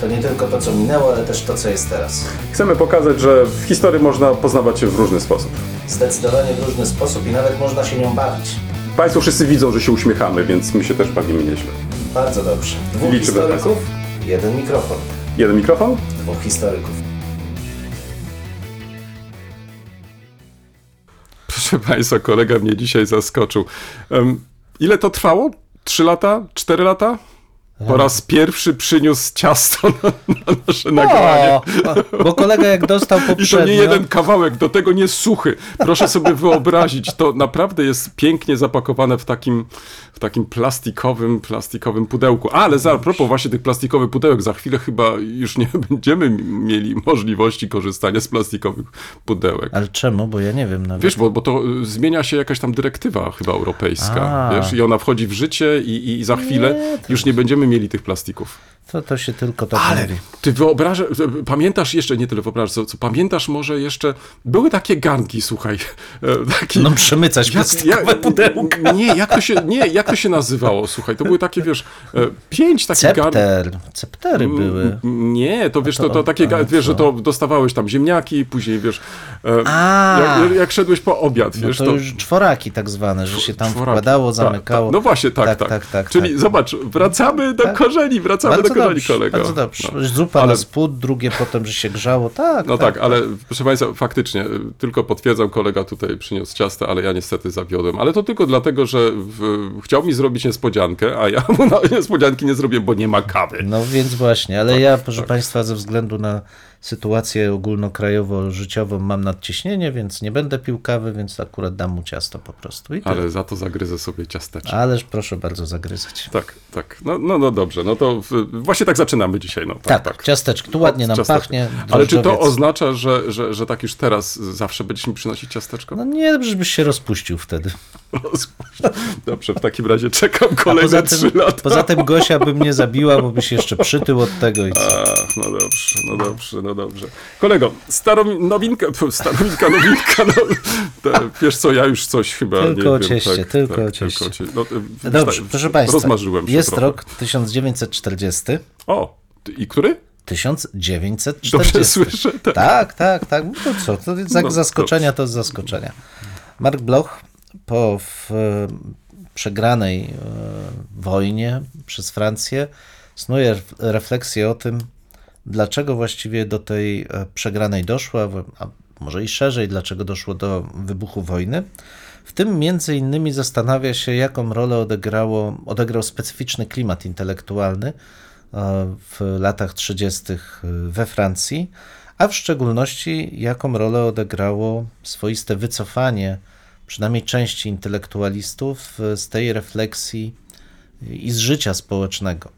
To nie tylko to, co minęło, ale też to, co jest teraz. Chcemy pokazać, że w historii można poznawać się w różny sposób. Zdecydowanie w różny sposób i nawet można się nią bawić. Państwo wszyscy widzą, że się uśmiechamy, więc my się też bawimy nieźle. Bardzo dobrze. Dwóch Liczymy historyków, jeden mikrofon. Jeden mikrofon? Dwóch historyków. Proszę Państwa, kolega mnie dzisiaj zaskoczył. Um, ile to trwało? Trzy lata? Cztery lata? Po raz pierwszy przyniósł ciasto na, na nasze nagranie. O, bo kolega jak dostał I to poprzednio... nie jeden kawałek, do tego nie suchy. Proszę sobie wyobrazić, to naprawdę jest pięknie zapakowane w takim, w takim plastikowym, plastikowym pudełku. Ale za a propos właśnie tych plastikowych pudełek, za chwilę chyba już nie będziemy mieli możliwości korzystania z plastikowych pudełek. Ale czemu? Bo ja nie wiem nawet. Wiesz, bo, bo to y, zmienia się jakaś tam dyrektywa chyba europejska, A. wiesz, i ona wchodzi w życie i, i za chwilę Nie, to już nie będziemy mieli tych plastików. To, to się tylko tak Ale mówi. ty wyobrażasz, pamiętasz jeszcze, nie tyle wyobrażasz, co, co pamiętasz może jeszcze, były takie ganki, słuchaj, e, taki... No przemycać plastikowe pudełka. Nie, jak to się, nie, jak to się nazywało, słuchaj, to były takie, wiesz, e, pięć takich garnków. Cepter. Ceptery były. Nie, to wiesz, to, to- to takie, a wiesz, że to dostawałeś tam ziemniaki, później, wiesz, e, A. jak, jak szedłeś po obiad, No wiesz, to już czworaki tak zwane, że się tam Czworaki. wkładało, Tak, zamykało. tak. No właśnie, tak, Tak, tak. tak, tak, Czyli tak. zobacz, wracamy do Tak. korzeni, wracamy Bardzo do korzeni, dobrze, kolego. bardzo dobrze. No. Zupa Ale- na spód, drugie potem, że się grzało. Tak, No tak, ale proszę Państwa, faktycznie, y, tylko potwierdzał, kolega tutaj przyniósł ciasto, ale ja niestety zawiodłem. Ale to tylko dlatego, że w, chciał mi zrobić niespodziankę, a ja mu niespodzianki nie zrobię, bo nie ma kawy. No więc właśnie, ale Tak, ja, proszę Państwa, ze względu na sytuację ogólnokrajowo-życiową mam nadciśnienie, więc nie będę pił kawy, więc akurat dam mu ciasto po prostu. I. Ale za to zagryzę sobie ciasteczko. Ależ proszę bardzo zagryzać. Tak, tak. No, no, no dobrze, no to właśnie tak zaczynamy dzisiaj. No, tak, Tak, ciasteczko. Tu ładnie nam Ciasteczko. pachnie. Ale czy to drożdżowiec. oznacza, że, że, że tak już teraz zawsze będziesz mi przynosić ciasteczko? No nie, żebyś się rozpuścił wtedy. Dobrze, w takim razie czekam A kolejne poza trzy tym, lata. poza tym Gosia by mnie zabiła, bo byś jeszcze przytył od tego i co. Ach, no dobrze, no dobrze, no dobrze. Kolego, starą nowinkę, pfu, starowinka, nowinka, no, wiesz co, ja już coś chyba Tylko nie o wiem. cieście, tak, tylko tak, o cieście. Tylko o cie... no, Dobrze, tak, proszę Państwa. Rozmarzyłem się Jest trochę. rok 1940. O, i który? 1940. Dobrze słyszę? Tak. Tak, tak, tak. No co? To jak No, zaskoczenia to z zaskoczenia. Mark Bloch po w, przegranej e, wojnie przez Francję snuje ref- refleksję o tym, dlaczego właściwie do tej e, przegranej doszło, a może i szerzej, dlaczego doszło do wybuchu wojny. W tym między innymi zastanawia się, jaką rolę odegrało, odegrał specyficzny klimat intelektualny e, w latach 30. we Francji, a w szczególności jaką rolę odegrało swoiste wycofanie przynajmniej części intelektualistów e, z tej refleksji i z życia społecznego.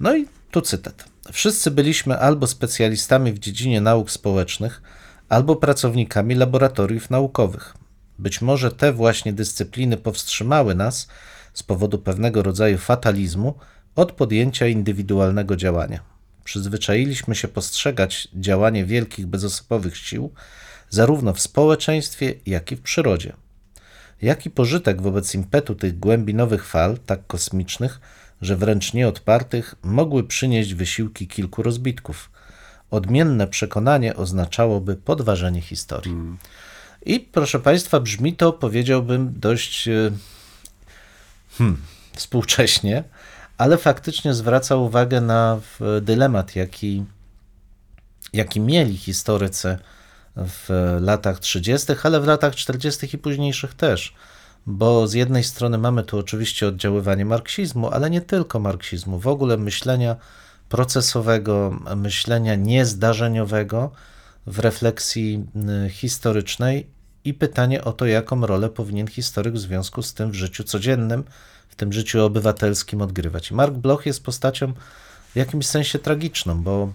No i tu cytat. Wszyscy byliśmy albo specjalistami w dziedzinie nauk społecznych, albo pracownikami laboratoriów naukowych. Być może te właśnie dyscypliny powstrzymały nas z powodu pewnego rodzaju fatalizmu od podjęcia indywidualnego działania. Przyzwyczailiśmy się postrzegać działanie wielkich bezosobowych sił zarówno w społeczeństwie, jak i w przyrodzie. Jaki pożytek wobec impetu tych głębi nowych fal, tak kosmicznych, że wręcz nieodpartych, mogły przynieść wysiłki kilku rozbitków? Odmienne przekonanie oznaczałoby podważenie historii. I proszę Państwa, brzmi to, powiedziałbym, dość e, hmm, współcześnie, ale faktycznie zwraca uwagę na dylemat, jaki, jaki mieli historycy w latach 30., ale w latach 40. i późniejszych też. Bo z jednej strony mamy tu oczywiście oddziaływanie marksizmu, ale nie tylko marksizmu, w ogóle myślenia procesowego, myślenia niezdarzeniowego w refleksji y, historycznej i pytanie o to, jaką rolę powinien historyk w związku z tym w życiu codziennym, w tym życiu obywatelskim odgrywać. Mark Bloch jest postacią w jakimś sensie tragiczną, bo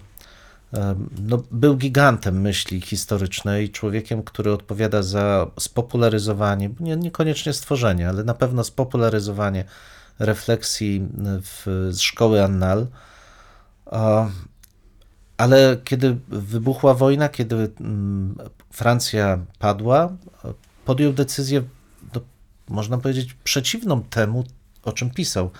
no, był gigantem myśli historycznej, człowiekiem, który odpowiada za spopularyzowanie, nie, niekoniecznie stworzenie, ale na pewno spopularyzowanie refleksji w, z szkoły Annal. Ale kiedy wybuchła wojna, kiedy Francja padła, podjął decyzję, no, można powiedzieć, przeciwną temu, o czym pisał.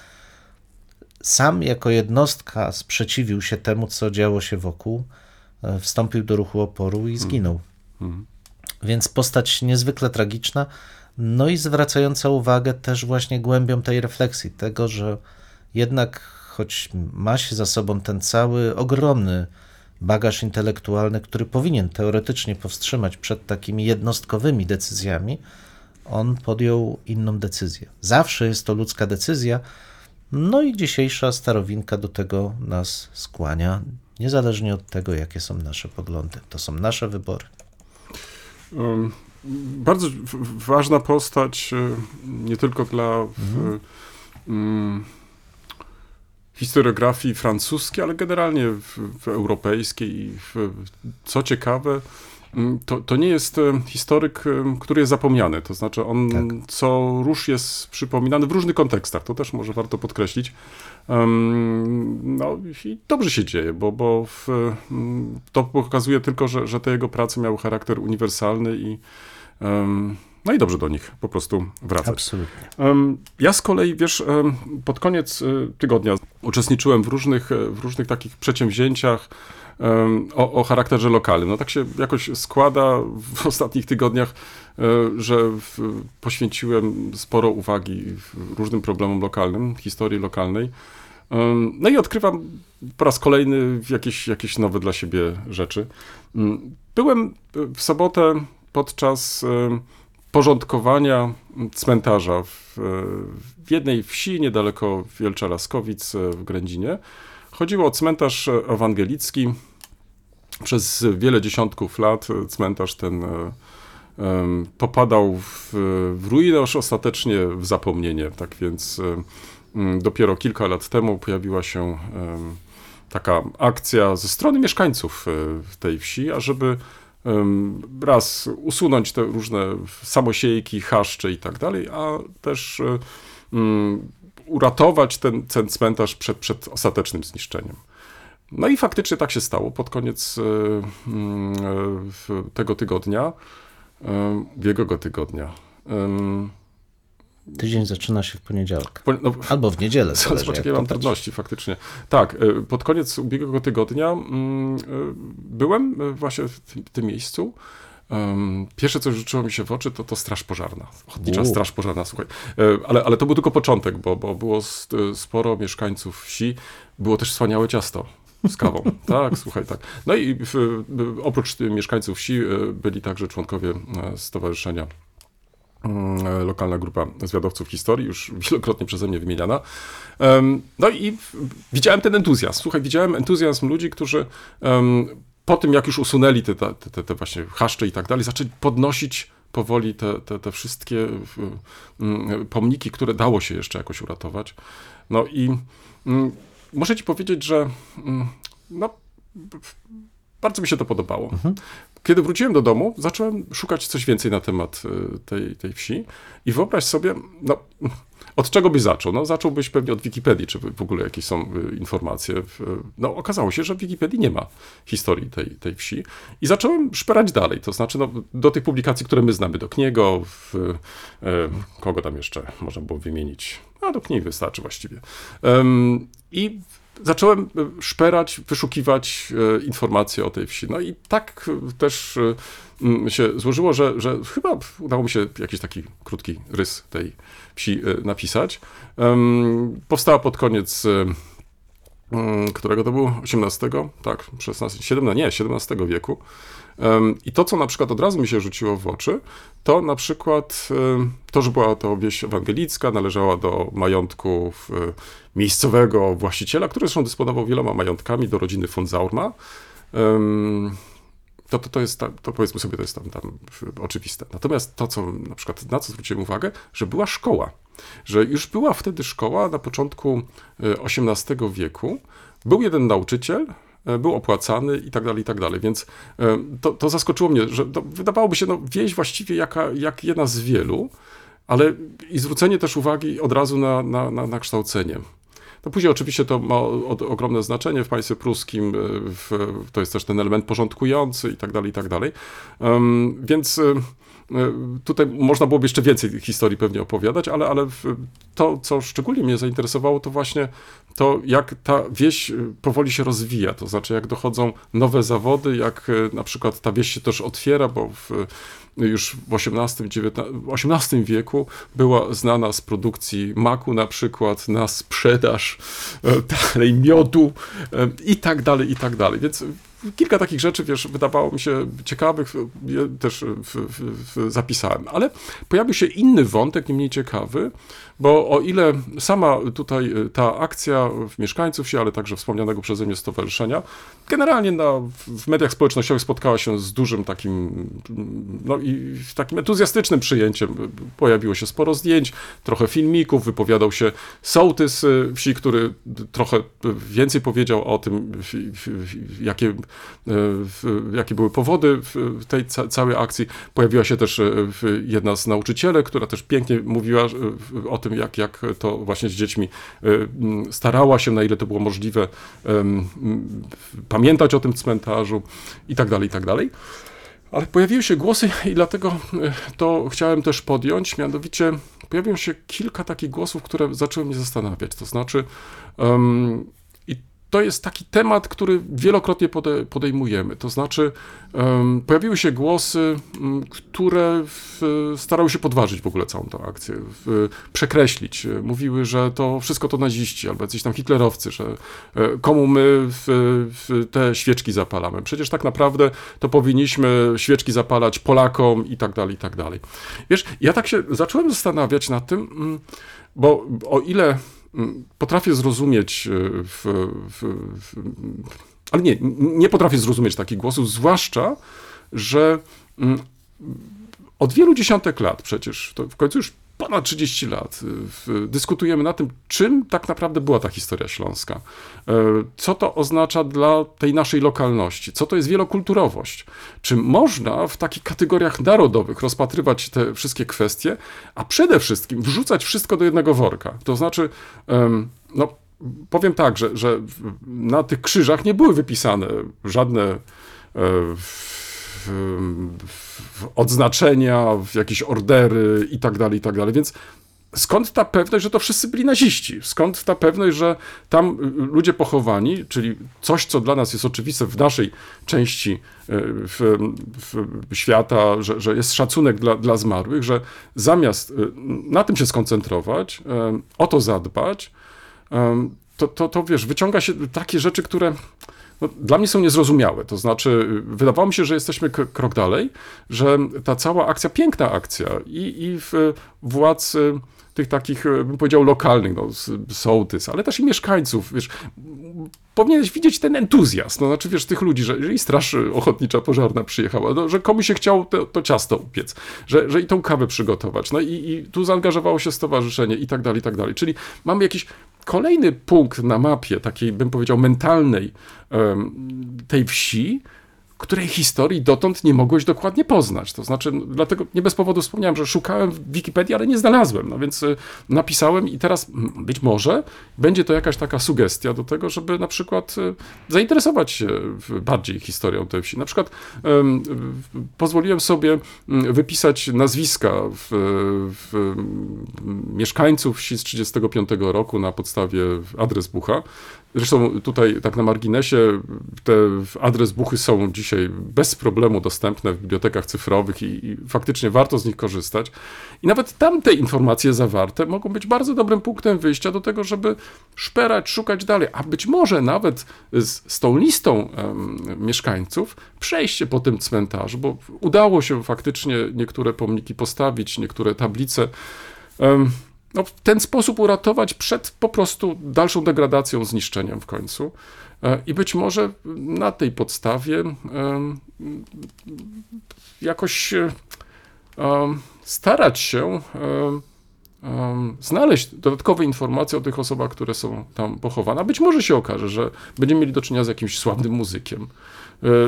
Sam jako jednostka sprzeciwił się temu, co działo się wokół, e, wstąpił do ruchu oporu i zginął. Więc postać niezwykle tragiczna, no i zwracająca uwagę też właśnie głębią tej refleksji, tego, że jednak choć ma się za sobą ten cały ogromny bagaż intelektualny, który powinien teoretycznie powstrzymać przed takimi jednostkowymi decyzjami, on podjął inną decyzję. Zawsze jest to ludzka decyzja, no i dzisiejsza starowinka do tego nas skłania, niezależnie od tego, jakie są nasze poglądy. To są nasze wybory. Um, bardzo ważna postać, e, nie tylko dla w, mm, historiografii francuskiej, ale generalnie w, w europejskiej. i W, co ciekawe, to, to nie jest historyk, który jest zapomniany. To znaczy, on co rusz jest przypominany w różnych kontekstach. To też może warto podkreślić. No i dobrze się dzieje, bo, bo w, mm, to pokazuje tylko, że, że te jego prace miały charakter uniwersalny i no i dobrze do nich po prostu wracać. Absolutnie. Ja z kolei, wiesz, pod koniec y, tygodnia uczestniczyłem w różnych, w różnych takich przedsięwzięciach o, o charakterze lokalnym. No tak się jakoś składa w ostatnich tygodniach, e, że poświęciłem sporo uwagi różnym problemom lokalnym, historii lokalnej. No i odkrywam po raz kolejny jakieś, jakieś nowe dla siebie rzeczy. Mm, Byłem w sobotę podczas porządkowania cmentarza w, w jednej wsi niedaleko Wielcza Laskowic e, w Grędzinie. Chodziło o cmentarz ewangelicki. Przez wiele dziesiątków lat cmentarz ten e, popadał w, w ruinę, aż ostatecznie w zapomnienie. Tak więc e, dopiero kilka lat temu pojawiła się taka akcja ze strony mieszkańców e, tej wsi, ażeby raz usunąć te różne samosiejki, chaszcze i tak dalej, a też uratować ten, ten cmentarz przed, przed ostatecznym zniszczeniem. No i faktycznie tak się stało pod koniec mm, e, w- tego tygodnia, ubiegłego tygodnia. Tydzień zaczyna się w poniedziałek. po- no, Albo w niedzielę. Poczekaj, jak mam trudności, faktycznie. Tak, pod koniec ubiegłego tygodnia mm, byłem właśnie w tym, tym miejscu. Pierwsze, co rzuciło mi się w oczy, to, to straż pożarna. Ochotnicza U. straż pożarna, słuchaj. Ale, ale to był tylko początek, bo, bo było sporo mieszkańców wsi. Było też wspaniałe ciasto z kawą. tak, słuchaj, tak. No i oprócz mieszkańców wsi e, byli także członkowie e, stowarzyszenia e, lokalna grupa zwiadowców historii, już wielokrotnie przeze mnie wymieniana. No i widziałem ten entuzjazm. Słuchaj, widziałem entuzjazm ludzi, którzy po tym, jak już usunęli te, te, te, właśnie chaszcze i tak dalej, zaczęli podnosić powoli te, te, te wszystkie pomniki, które dało się jeszcze jakoś uratować. No i muszę ci powiedzieć, że mm, no, bardzo mi się to podobało. Kiedy wróciłem do domu, zacząłem szukać coś więcej na temat y, tej, tej wsi i wyobraź sobie, no, od czego byś zaczął? No, zacząłbyś pewnie od Wikipedii, czy w ogóle jakieś są y, informacje. W, no, okazało się, że w Wikipedii nie ma historii tej, tej wsi i zacząłem szperać dalej, to znaczy no, do tych publikacji, które my znamy, do Kniego, w, y, kogo tam jeszcze można było wymienić, a do Kniej wystarczy właściwie. I zacząłem e, szperać, wyszukiwać e, informacje o tej wsi. No i tak e, też się złożyło, że, że chyba udało mi się jakiś taki krótki rys tej wsi napisać. Powstała pod koniec którego to było? 18? Tak, 16, 17, nie, 17 wieku. I to, co na przykład od razu mi się rzuciło w oczy, to na przykład to, że była to wieś ewangelicka, należała do majątku e, miejscowego właściciela, który zresztą dysponował wieloma majątkami do rodziny von Zaurma. To, to, to jest, to powiedzmy sobie, to jest tam, tam oczywiste. Natomiast to, co na przykład, na co zwróciłem uwagę, że była szkoła. Że już była wtedy szkoła na początku e, XVIII wieku. Był jeden nauczyciel, e, był opłacany i tak dalej, i tak dalej. Więc e, to, to zaskoczyło mnie, że wydawałoby się, no, wieś właściwie jaka, jak jedna z wielu, ale i zwrócenie też uwagi od razu na, na, na, na kształcenie. No później oczywiście to ma ogromne znaczenie w państwie pruskim, e, w, to jest też ten element porządkujący i tak dalej, i tak dalej. Więc e, tutaj można byłoby jeszcze więcej historii pewnie opowiadać, ale, ale to, co szczególnie mnie zainteresowało, to właśnie to, jak ta wieś powoli się rozwija, to znaczy jak dochodzą nowe zawody, jak na przykład ta wieś się też otwiera, bo w, już w XVIII, XVIII wieku była znana z produkcji maku na przykład, na sprzedaż dalej miodu i tak dalej, i tak dalej. Więc kilka takich rzeczy, wiesz, wydawało mi się ciekawych, też w, w, w zapisałem. Ale pojawił się inny wątek, nie mniej ciekawy, bo o ile sama tutaj ta akcja w mieszkańców się, ale także wspomnianego przeze mnie stowarzyszenia, generalnie na, w mediach społecznościowych spotkała się z dużym takim, no i takim entuzjastycznym przyjęciem. Pojawiło się sporo zdjęć, trochę filmików, wypowiadał się sołtys wsi, który trochę więcej powiedział o tym, jakie jakie były powody tej ca całej akcji. Pojawiła się też jedna z nauczycielek, która też pięknie mówiła o tym, jak, jak to właśnie z dziećmi starała się, na ile to było możliwe, pamiętać o tym cmentarzu i tak dalej, i tak dalej. Ale pojawiły się głosy i dlatego to chciałem też podjąć, mianowicie pojawiło się kilka takich głosów, które zaczęły mnie zastanawiać. To znaczy, to jest taki temat, który wielokrotnie pode, podejmujemy. To znaczy, pojawiły się głosy, które starały się podważyć w ogóle całą tę akcję, przekreślić. Mówiły, że to wszystko to naziści albo jacyś tam hitlerowcy, że e, komu my te świeczki zapalamy. Przecież tak naprawdę to powinniśmy świeczki zapalać Polakom i tak dalej, i tak dalej. Wiesz, ja tak się zacząłem zastanawiać nad tym, bo o ile potrafię zrozumieć, e, w, w, w, ale nie, nie potrafię zrozumieć takich głosów, zwłaszcza, że od wielu dziesiątek lat przecież, to w końcu już ponad 30 lat y, dyskutujemy na tym, czym tak naprawdę była ta historia śląska. E, co to oznacza dla tej naszej lokalności? Co to jest wielokulturowość? Czy można w takich kategoriach narodowych rozpatrywać te wszystkie kwestie, a przede wszystkim wrzucać wszystko do jednego worka? To znaczy, no, powiem tak, że, że na tych krzyżach nie były wypisane żadne e, odznaczenia, jakieś ordery i tak dalej, i tak dalej. Więc skąd ta pewność, że to wszyscy byli naziści? Skąd ta pewność, że tam ludzie pochowani, czyli coś, co dla nas jest oczywiste w naszej części e, w, w świata, że, że, jest szacunek dla, dla zmarłych, że zamiast e, na tym się skoncentrować, e, o to zadbać, to, to, to wiesz, wyciąga się takie rzeczy, które no, dla mnie są niezrozumiałe. To znaczy, wydawało mi się, że jesteśmy krok dalej, że ta cała akcja, piękna akcja i, i w władz tych takich, bym powiedział, lokalnych, no, sołtys, ale też i mieszkańców, wiesz, powinieneś widzieć ten entuzjazm, no, znaczy, wiesz, tych ludzi, że jeżeli straż ochotnicza pożarna przyjechała, no, że komuś się chciało to, to, ciasto upiec, że, że i tą kawę przygotować, no i, i tu zaangażowało się stowarzyszenie i tak dalej, i tak dalej, czyli mamy jakiś kolejny punkt na mapie, takiej, bym powiedział, mentalnej tej wsi, której historii dotąd nie mogłeś dokładnie poznać. To znaczy, dlatego nie bez powodu wspomniałem, że szukałem w Wikipedii, ale nie znalazłem. No więc y, napisałem i teraz być może będzie to jakaś taka sugestia do tego, żeby na przykład y, zainteresować się bardziej historią tej wsi. Na przykład pozwoliłem sobie wypisać nazwiska w, w mieszkańców wsi z 1935 roku na podstawie adres Bucha. Zresztą tutaj tak na marginesie te adres buchy są dzisiaj bez problemu dostępne w bibliotekach cyfrowych i, i, faktycznie warto z nich korzystać. I nawet tam te informacje zawarte mogą być bardzo dobrym punktem wyjścia do tego, żeby szperać, szukać dalej, a być może nawet z, z tą listą um, mieszkańców przejście po tym cmentarzu, bo udało się faktycznie niektóre pomniki postawić, niektóre tablice. Um, no, w ten sposób uratować przed po prostu dalszą degradacją, zniszczeniem w końcu. E, I być może na tej podstawie jakoś starać się znaleźć dodatkowe informacje o tych osobach, które są tam pochowane. Być może się okaże, że będziemy mieli do czynienia z jakimś sławnym muzykiem,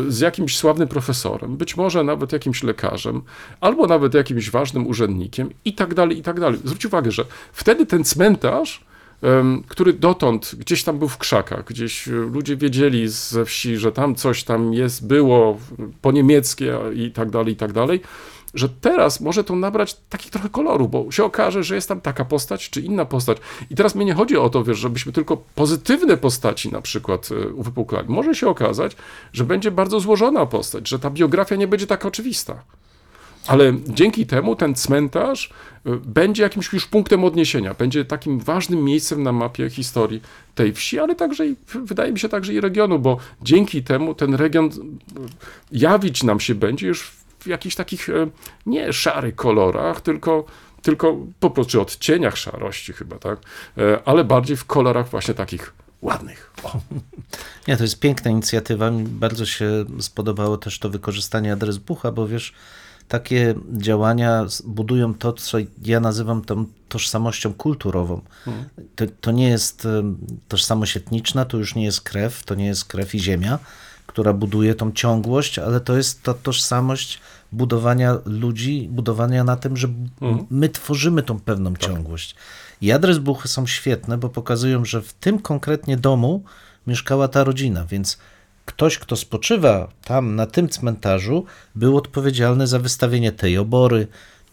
z jakimś sławnym profesorem, być może nawet jakimś lekarzem, albo nawet jakimś ważnym urzędnikiem i tak dalej, i tak dalej. Zwróć uwagę, że wtedy ten cmentarz który dotąd gdzieś tam był w krzakach, gdzieś e, ludzie wiedzieli ze wsi, że tam coś tam jest, było po niemieckie i tak dalej, i tak dalej, że teraz może to nabrać takich trochę koloru, bo się okaże, że jest tam taka postać czy inna postać. I teraz mnie nie chodzi o to, wiesz, żebyśmy tylko pozytywne postaci na przykład e, uwypuklali. Może się okazać, że będzie bardzo złożona postać, że ta biografia nie będzie taka oczywista. Ale dzięki temu ten cmentarz y, będzie jakimś już punktem odniesienia, będzie takim ważnym miejscem na mapie historii tej wsi, ale także i, wydaje mi się także i regionu, bo dzięki temu ten region y, jawić nam się będzie już w jakichś takich y, nie szarych kolorach, tylko, tylko po prostu odcieniach szarości chyba, tak? E, Ale bardziej w kolorach właśnie takich ładnych. O. Nie, to jest piękna inicjatywa. Mi bardzo się spodobało też to wykorzystanie adres bucha, bo wiesz, takie działania budują to, co ja nazywam tą tożsamością kulturową. To, to nie jest tożsamość etniczna, to już nie jest krew, to nie jest krew i ziemia, która buduje tą ciągłość, ale to jest ta tożsamość budowania ludzi, budowania na tym, że b- my tworzymy tą pewną ciągłość. I adres buchy są świetne, bo pokazują, że w tym konkretnie domu mieszkała ta rodzina, więc ktoś, kto spoczywa tam na tym cmentarzu, był odpowiedzialny za wystawienie tej obory,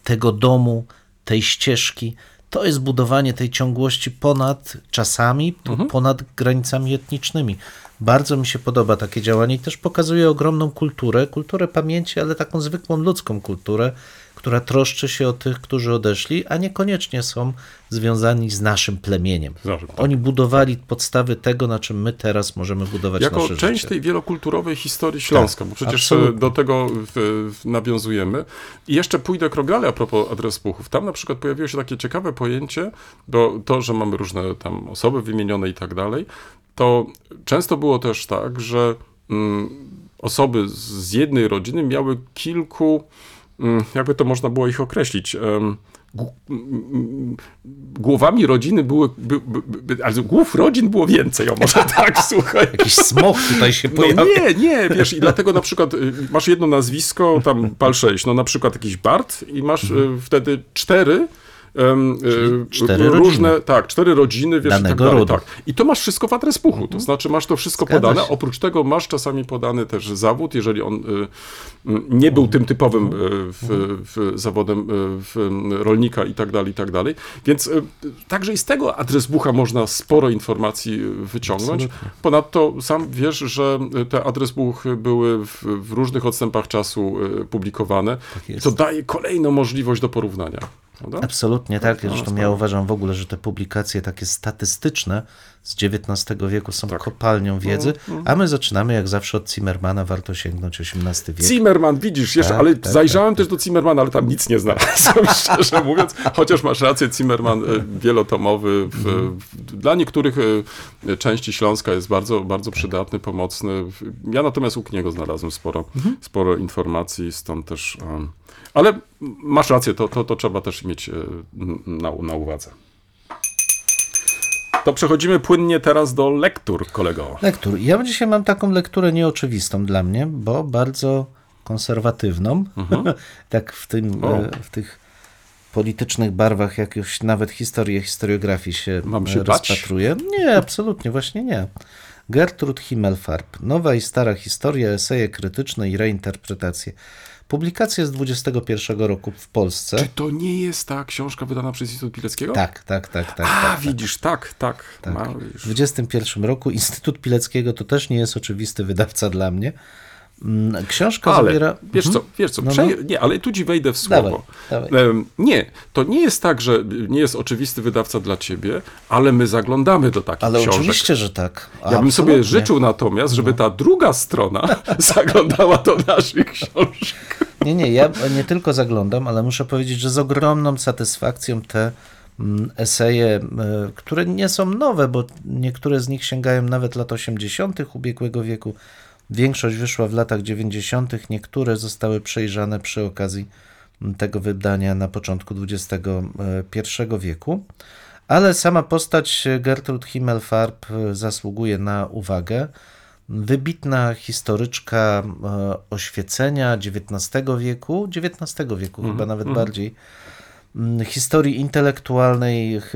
tego domu, tej ścieżki. To jest budowanie tej ciągłości ponad czasami, ponad granicami etnicznymi. Bardzo mi się podoba takie działanie i też pokazuje ogromną kulturę, kulturę pamięci, ale taką zwykłą ludzką kulturę, która troszczy się o tych, którzy odeszli, a niekoniecznie są związani z naszym plemieniem. Tak. Oni budowali podstawy tego, na czym my teraz możemy budować Jako nasze część życie. tej wielokulturowej historii Śląska, bo przecież absolutnie. e, do tego w, w, nawiązujemy. I jeszcze pójdę krok dalej a propos adresbuchów. Tam na przykład pojawiło się takie ciekawe pojęcie, bo to, że mamy różne tam osoby wymienione i tak dalej, to często było też tak, że mm, osoby z- jednej rodziny miały kilku, mm, jakby to można było ich określić, mm, głowami rodziny były, by, by, by, also głów rodzin było więcej, o może tak, słuchaj. Jakiś smok tutaj się No pojawia. nie, nie, wiesz, i dlatego na przykład y, masz jedno nazwisko, tam pal 6, no na przykład jakiś Bart i masz y, wtedy cztery cztery różne, rodziny. tak, cztery rodziny, wiesz, i tak Danego dalej, rodu. tak. I to masz wszystko w adresbuchu, to znaczy masz to wszystko Zgadza podane, się. oprócz tego masz czasami podany też zawód, jeżeli on y, nie był tym typowym y, w, w zawodem y, w, rolnika i tak dalej, i tak dalej, więc także i z tego adresbucha można sporo informacji wyciągnąć. Ponadto sam wiesz, że te adresbuchy były w, w różnych odstępach czasu publikowane. Jest. to daje kolejną możliwość do porównania. Prawda? Absolutnie tak. No, Zresztą ja uważam w ogóle, że te publikacje takie statystyczne z XIX wieku są Tak. kopalnią wiedzy, no. a my zaczynamy jak zawsze od Zimmermana, warto sięgnąć XVIII wiek. Zimmerman, widzisz, jeszcze, Tak, ale tak, zajrzałem też do Zimmermana, ale tam nic nie znalazłem, szczerze mówiąc. Chociaż masz rację, Zimmerman e, wielotomowy. W, w, dla niektórych e, części Śląska jest bardzo, bardzo przydatny, pomocny. Ja natomiast u niego znalazłem sporo, sporo informacji, stąd też... em, ale masz rację, to, to, to trzeba też mieć e, na, na uwadze. To przechodzimy płynnie teraz do lektur, kolego. Lektur. Ja dzisiaj mam taką lekturę nieoczywistą dla mnie, bo bardzo konserwatywną. tak w, tym, Mhm. O. e, w tych politycznych barwach jakoś nawet historię historiografii się Mam się e, bać? rozpatruje. Nie, absolutnie, właśnie nie. Gertrud Himmelfarb. Nowa i stara historia, eseje krytyczne i reinterpretacje. Publikacja z 21 roku w Polsce. Czy to nie jest ta książka wydana przez Instytut Pileckiego? Tak, tak, tak, tak. A, tak, tak. widzisz, tak, tak. Tak. Ma, W widzisz. 21 roku Instytut Pileckiego to też nie jest oczywisty wydawca dla mnie. Mm, Książka Ale zawiera... wiesz co, Mhm. wiesz co, No, przeje- nie, ale tu ci wejdę w słowo. Dawaj, dawaj. Nie, to nie jest tak, że nie jest oczywisty wydawca dla ciebie, ale my zaglądamy do takich Ale książek. oczywiście, że tak. Ja bym sobie Absolutnie. życzył natomiast, żeby ta druga strona zaglądała do naszych książek. Nie, nie, ja nie tylko zaglądam, ale muszę powiedzieć, że z ogromną satysfakcją te mm, eseje, e, które nie są nowe, bo niektóre z nich sięgają nawet lat 80. ubiegłego wieku. Większość wyszła w latach 90., niektóre zostały przejrzane przy okazji tego wydania na początku XXI wieku. Ale sama postać Gertrud Himmelfarb zasługuje na uwagę. Wybitna historyczka e, oświecenia XIX wieku, XIX wieku chyba nawet bardziej, mm, historii intelektualnej. ch-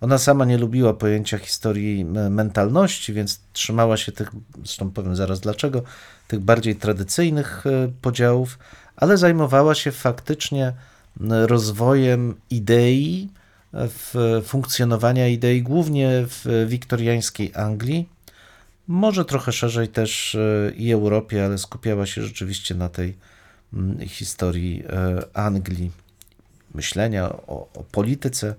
Ona sama nie lubiła pojęcia historii mentalności, więc trzymała się tych, zresztą powiem zaraz dlaczego, tych bardziej tradycyjnych e, podziałów, ale zajmowała się faktycznie rozwojem idei, e, funkcjonowania idei, głównie w wiktoriańskiej Anglii. Może trochę szerzej też e, i Europie, ale skupiała się rzeczywiście na tej mm, historii Anglii, myślenia o, o polityce,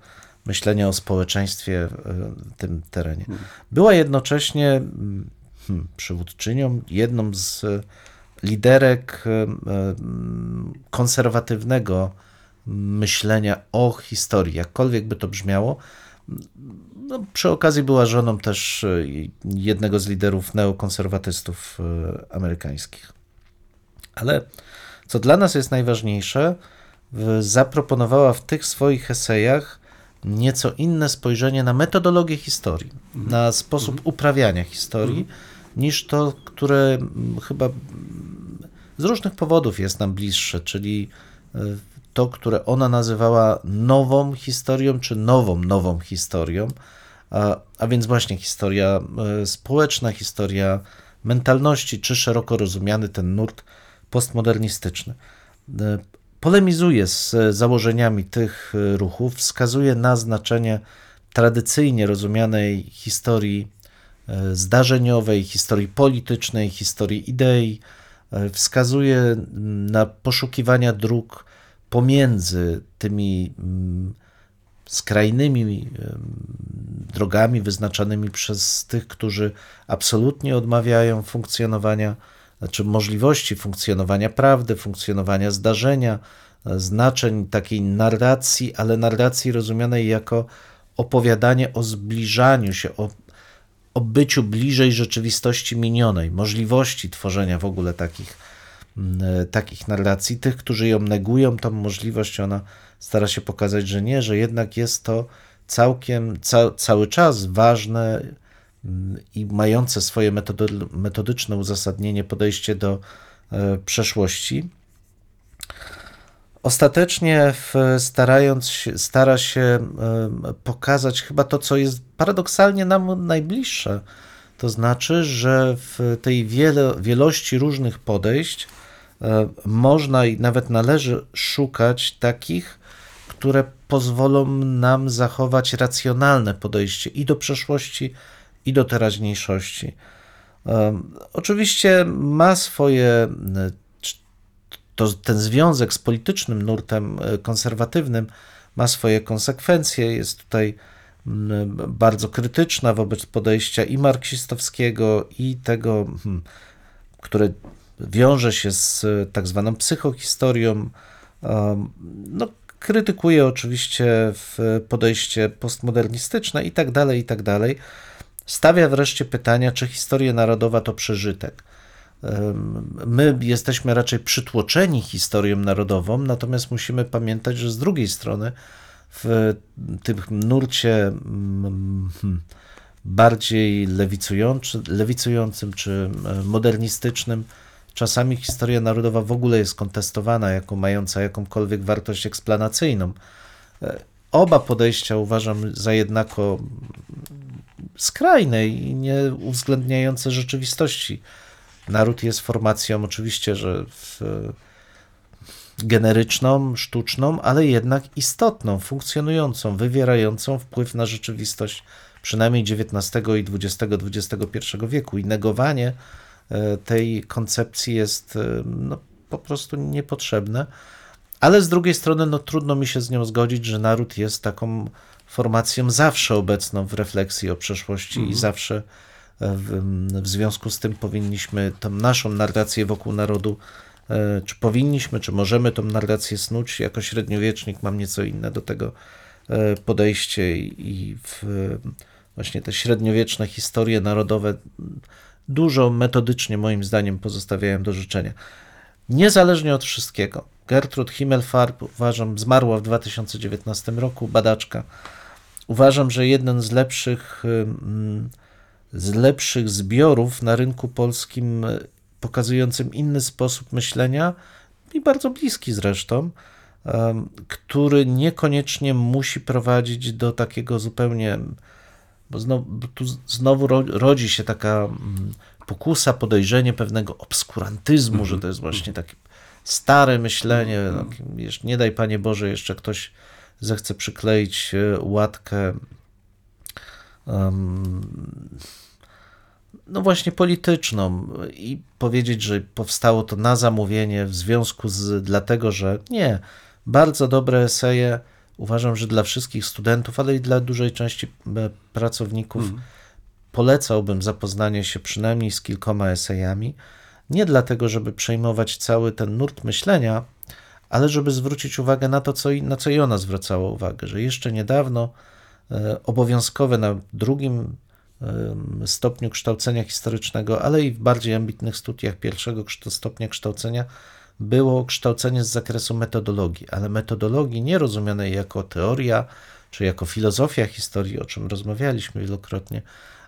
myślenia o społeczeństwie w tym terenie. Była jednocześnie mm, hmm, przywódczynią, jedną z e, liderek e, mm, konserwatywnego myślenia o historii, jakkolwiek by to brzmiało. No, przy okazji była żoną też e, jednego z liderów neokonserwatystów amerykańskich. Ale co dla nas jest najważniejsze, zaproponowała w tych swoich esejach nieco inne spojrzenie na metodologię historii, na sposób uprawiania historii, niż to, które chyba z różnych powodów jest nam bliższe, czyli e, to, które ona nazywała nową historią, czy nową, nową historią, a, a więc właśnie historia e, społeczna, historia mentalności, czy szeroko rozumiany ten nurt postmodernistyczny. Polemizuje z e, założeniami tych e, ruchów, wskazuje na znaczenie tradycyjnie rozumianej historii e, zdarzeniowej, historii politycznej, historii idei, wskazuje na poszukiwania dróg pomiędzy tymi mm, skrajnymi drogami wyznaczanymi przez tych, którzy absolutnie odmawiają funkcjonowania, znaczy możliwości funkcjonowania prawdy, funkcjonowania zdarzenia, znaczeń takiej narracji, ale narracji rozumianej jako opowiadanie o zbliżaniu się, o, o byciu bliżej rzeczywistości minionej, możliwości tworzenia w ogóle takich, mm, e, takich narracji. Tych, którzy ją negują, tą możliwość, ona stara się pokazać, że nie, że jednak jest to całkiem, ca, cały czas ważne i mające swoje metody, metodyczne uzasadnienie podejście do e, przeszłości. Ostatecznie starając się, stara się em, pokazać chyba to, co jest paradoksalnie nam najbliższe. To znaczy, że w tej wiele, wielości różnych podejść e, można i nawet należy szukać takich, które pozwolą nam zachować racjonalne podejście i do przeszłości, i do teraźniejszości. Oczywiście ma swoje e, to ten związek z politycznym nurtem e, konserwatywnym ma swoje konsekwencje. Jest tutaj bardzo krytyczna wobec podejścia i marksistowskiego, i tego, hmm, które wiąże się z e, tak zwaną psychohistorią. No, krytykuje oczywiście podejście postmodernistyczne i tak dalej, i tak dalej. Stawia wreszcie pytania, czy historia narodowa to przeżytek. My jesteśmy raczej przytłoczeni historią narodową, natomiast musimy pamiętać, że z drugiej strony w tym nurcie mm, bardziej lewicujący, lewicującym czy modernistycznym, czasami historia narodowa w ogóle jest kontestowana jako mająca jakąkolwiek wartość eksplanacyjną. E, Oba podejścia uważam za jednako skrajne i nie uwzględniające rzeczywistości. Naród jest formacją oczywiście, że w, generyczną, sztuczną, ale jednak istotną, funkcjonującą, wywierającą wpływ na rzeczywistość przynajmniej XIX i XX, XXI wieku. I negowanie e, tej koncepcji jest e, no, po prostu niepotrzebne. Ale z drugiej strony, no, trudno mi się z nią zgodzić, że naród jest taką formacją zawsze obecną w refleksji o przeszłości i zawsze w, w związku z tym powinniśmy tą naszą narrację wokół narodu, e, czy powinniśmy, czy możemy tą narrację snuć. Jako średniowiecznik mam nieco inne do tego e, podejście i i w, właśnie te średniowieczne historie narodowe dużo metodycznie moim zdaniem pozostawiają do życzenia. Niezależnie od wszystkiego, Gertrud Himmelfarb, uważam, zmarła w 2019 roku, badaczka. Uważam, że jeden z lepszych, z lepszych zbiorów na rynku polskim, pokazującym inny sposób myślenia i bardzo bliski zresztą, który niekoniecznie musi prowadzić do takiego zupełnie, bo znowu, tu znowu ro- rodzi się taka pokusa, podejrzenie pewnego obskurantyzmu, że to jest właśnie takie stare myślenie. Wiesz, nie daj Panie Boże, jeszcze ktoś zechce przykleić e, łatkę no właśnie polityczną i powiedzieć, że powstało to na zamówienie w związku z, dlatego, że nie, bardzo dobre eseje uważam, że dla wszystkich studentów, ale i dla dużej części e, pracowników polecałbym zapoznanie się przynajmniej z kilkoma esejami, nie dlatego, żeby przejmować cały ten nurt myślenia, ale żeby zwrócić uwagę na to, co na co i ona zwracała uwagę, że jeszcze niedawno e, obowiązkowe na drugim stopniu kształcenia historycznego, ale i w bardziej ambitnych studiach pierwszego stopnia kształcenia było kształcenie z zakresu metodologii, ale metodologii nie rozumianej jako teoria czy jako filozofia historii, o czym rozmawialiśmy wielokrotnie,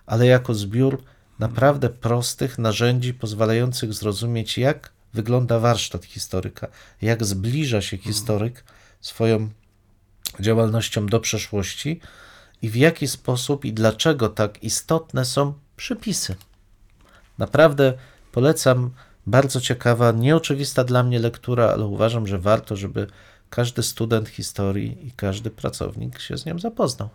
ale jako zbiór naprawdę prostych narzędzi pozwalających zrozumieć, jak wygląda warsztat historyka, jak zbliża się historyk swoją działalnością do przeszłości i w jaki sposób i dlaczego tak istotne są przypisy. Naprawdę polecam, bardzo ciekawa, nieoczywista dla mnie lektura, ale uważam, że warto, żeby każdy student historii i każdy pracownik się z nią zapoznał.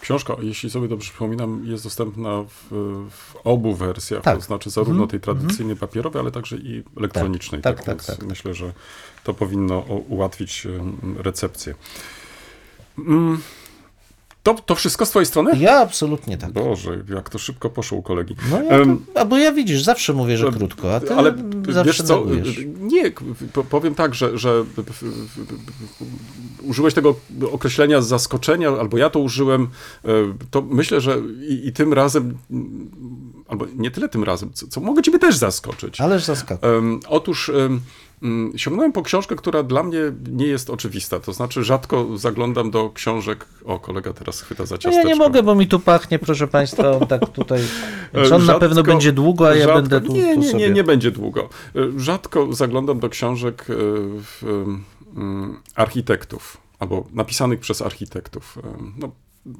Książka, jeśli sobie dobrze przypominam, jest dostępna w, w obu wersjach, Tak. to znaczy zarówno tej tradycyjnej papierowej, ale także i elektronicznej. Tak, tak, więc tak, tak. Myślę, że to powinno ułatwić recepcję. To, to wszystko z twojej strony? Ja absolutnie tak. Boże, jak to szybko poszło u kolegi. No ja to, a bo ja widzisz, zawsze mówię, że krótko, a ty ale zawsze co, negujesz. nie, po- powiem tak, że, że użyłeś tego określenia z zaskoczenia, albo ja to użyłem, to myślę, że i, i tym razem, albo nie tyle tym razem, co, co mogę ciebie też zaskoczyć. Ależ. Em, Otóż sięgnąłem po książkę, która dla mnie nie jest oczywista. To znaczy, rzadko zaglądam do książek. O, kolega teraz chwyta za No ciasteczko. ja nie mogę, bo mi tu pachnie, proszę Państwa, on tak tutaj. Czy on na Rzadko- pewno będzie długo, a ja rzadko- będę tu, nie, nie, nie, nie będzie długo. E, Rzadko zaglądam do książek e, w, mm, architektów albo napisanych przez architektów. No,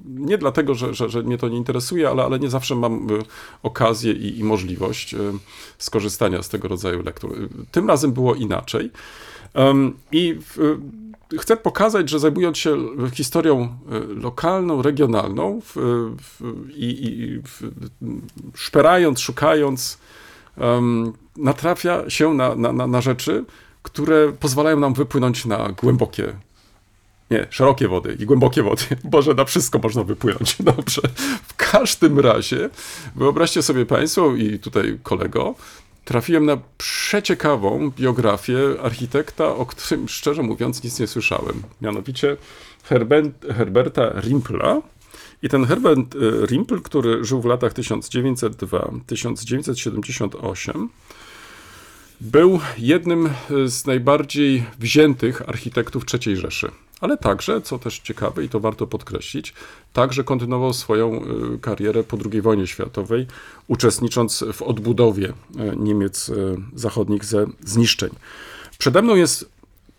nie dlatego, że, że, że mnie to nie interesuje, ale, ale nie zawsze mam e, okazję i, i możliwość e, skorzystania z tego rodzaju lektur. Tym razem było inaczej. I e, chcę pokazać, że zajmując się historią lokalną, regionalną w, w, i, i w, szperając, szukając, natrafia się na, na, na rzeczy, które pozwalają nam wypłynąć na głębokie, nie, szerokie wody i głębokie wody. Boże, na wszystko można wypłynąć. Dobrze. W każdym razie, wyobraźcie sobie Państwo i tutaj kolego, trafiłem na przeciekawą biografię architekta, o którym szczerze mówiąc nic nie słyszałem. Mianowicie Herberta Rimpla. I ten Herbert e, Rimpel, który żył w latach 1902-1978, był jednym e, z najbardziej wziętych architektów III Rzeszy. Ale także, co też ciekawe i to warto podkreślić, także kontynuował swoją e, karierę po II wojnie światowej, uczestnicząc w odbudowie e, Niemiec e, zachodnich ze zniszczeń. Przede mną jest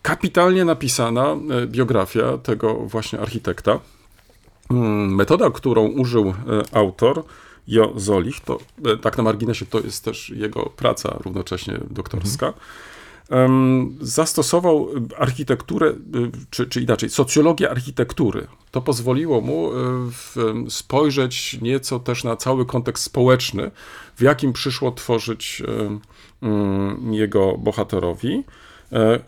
kapitalnie napisana e, biografia tego właśnie architekta. Mm, Metoda, którą użył autor, Jo Zolich, to tak na marginesie to jest też jego praca równocześnie doktorska, em, zastosował e, architekturę, e, czy, czy inaczej, socjologię architektury. To pozwoliło mu e, spojrzeć nieco też na cały kontekst społeczny, w jakim przyszło tworzyć mm, jego bohaterowi.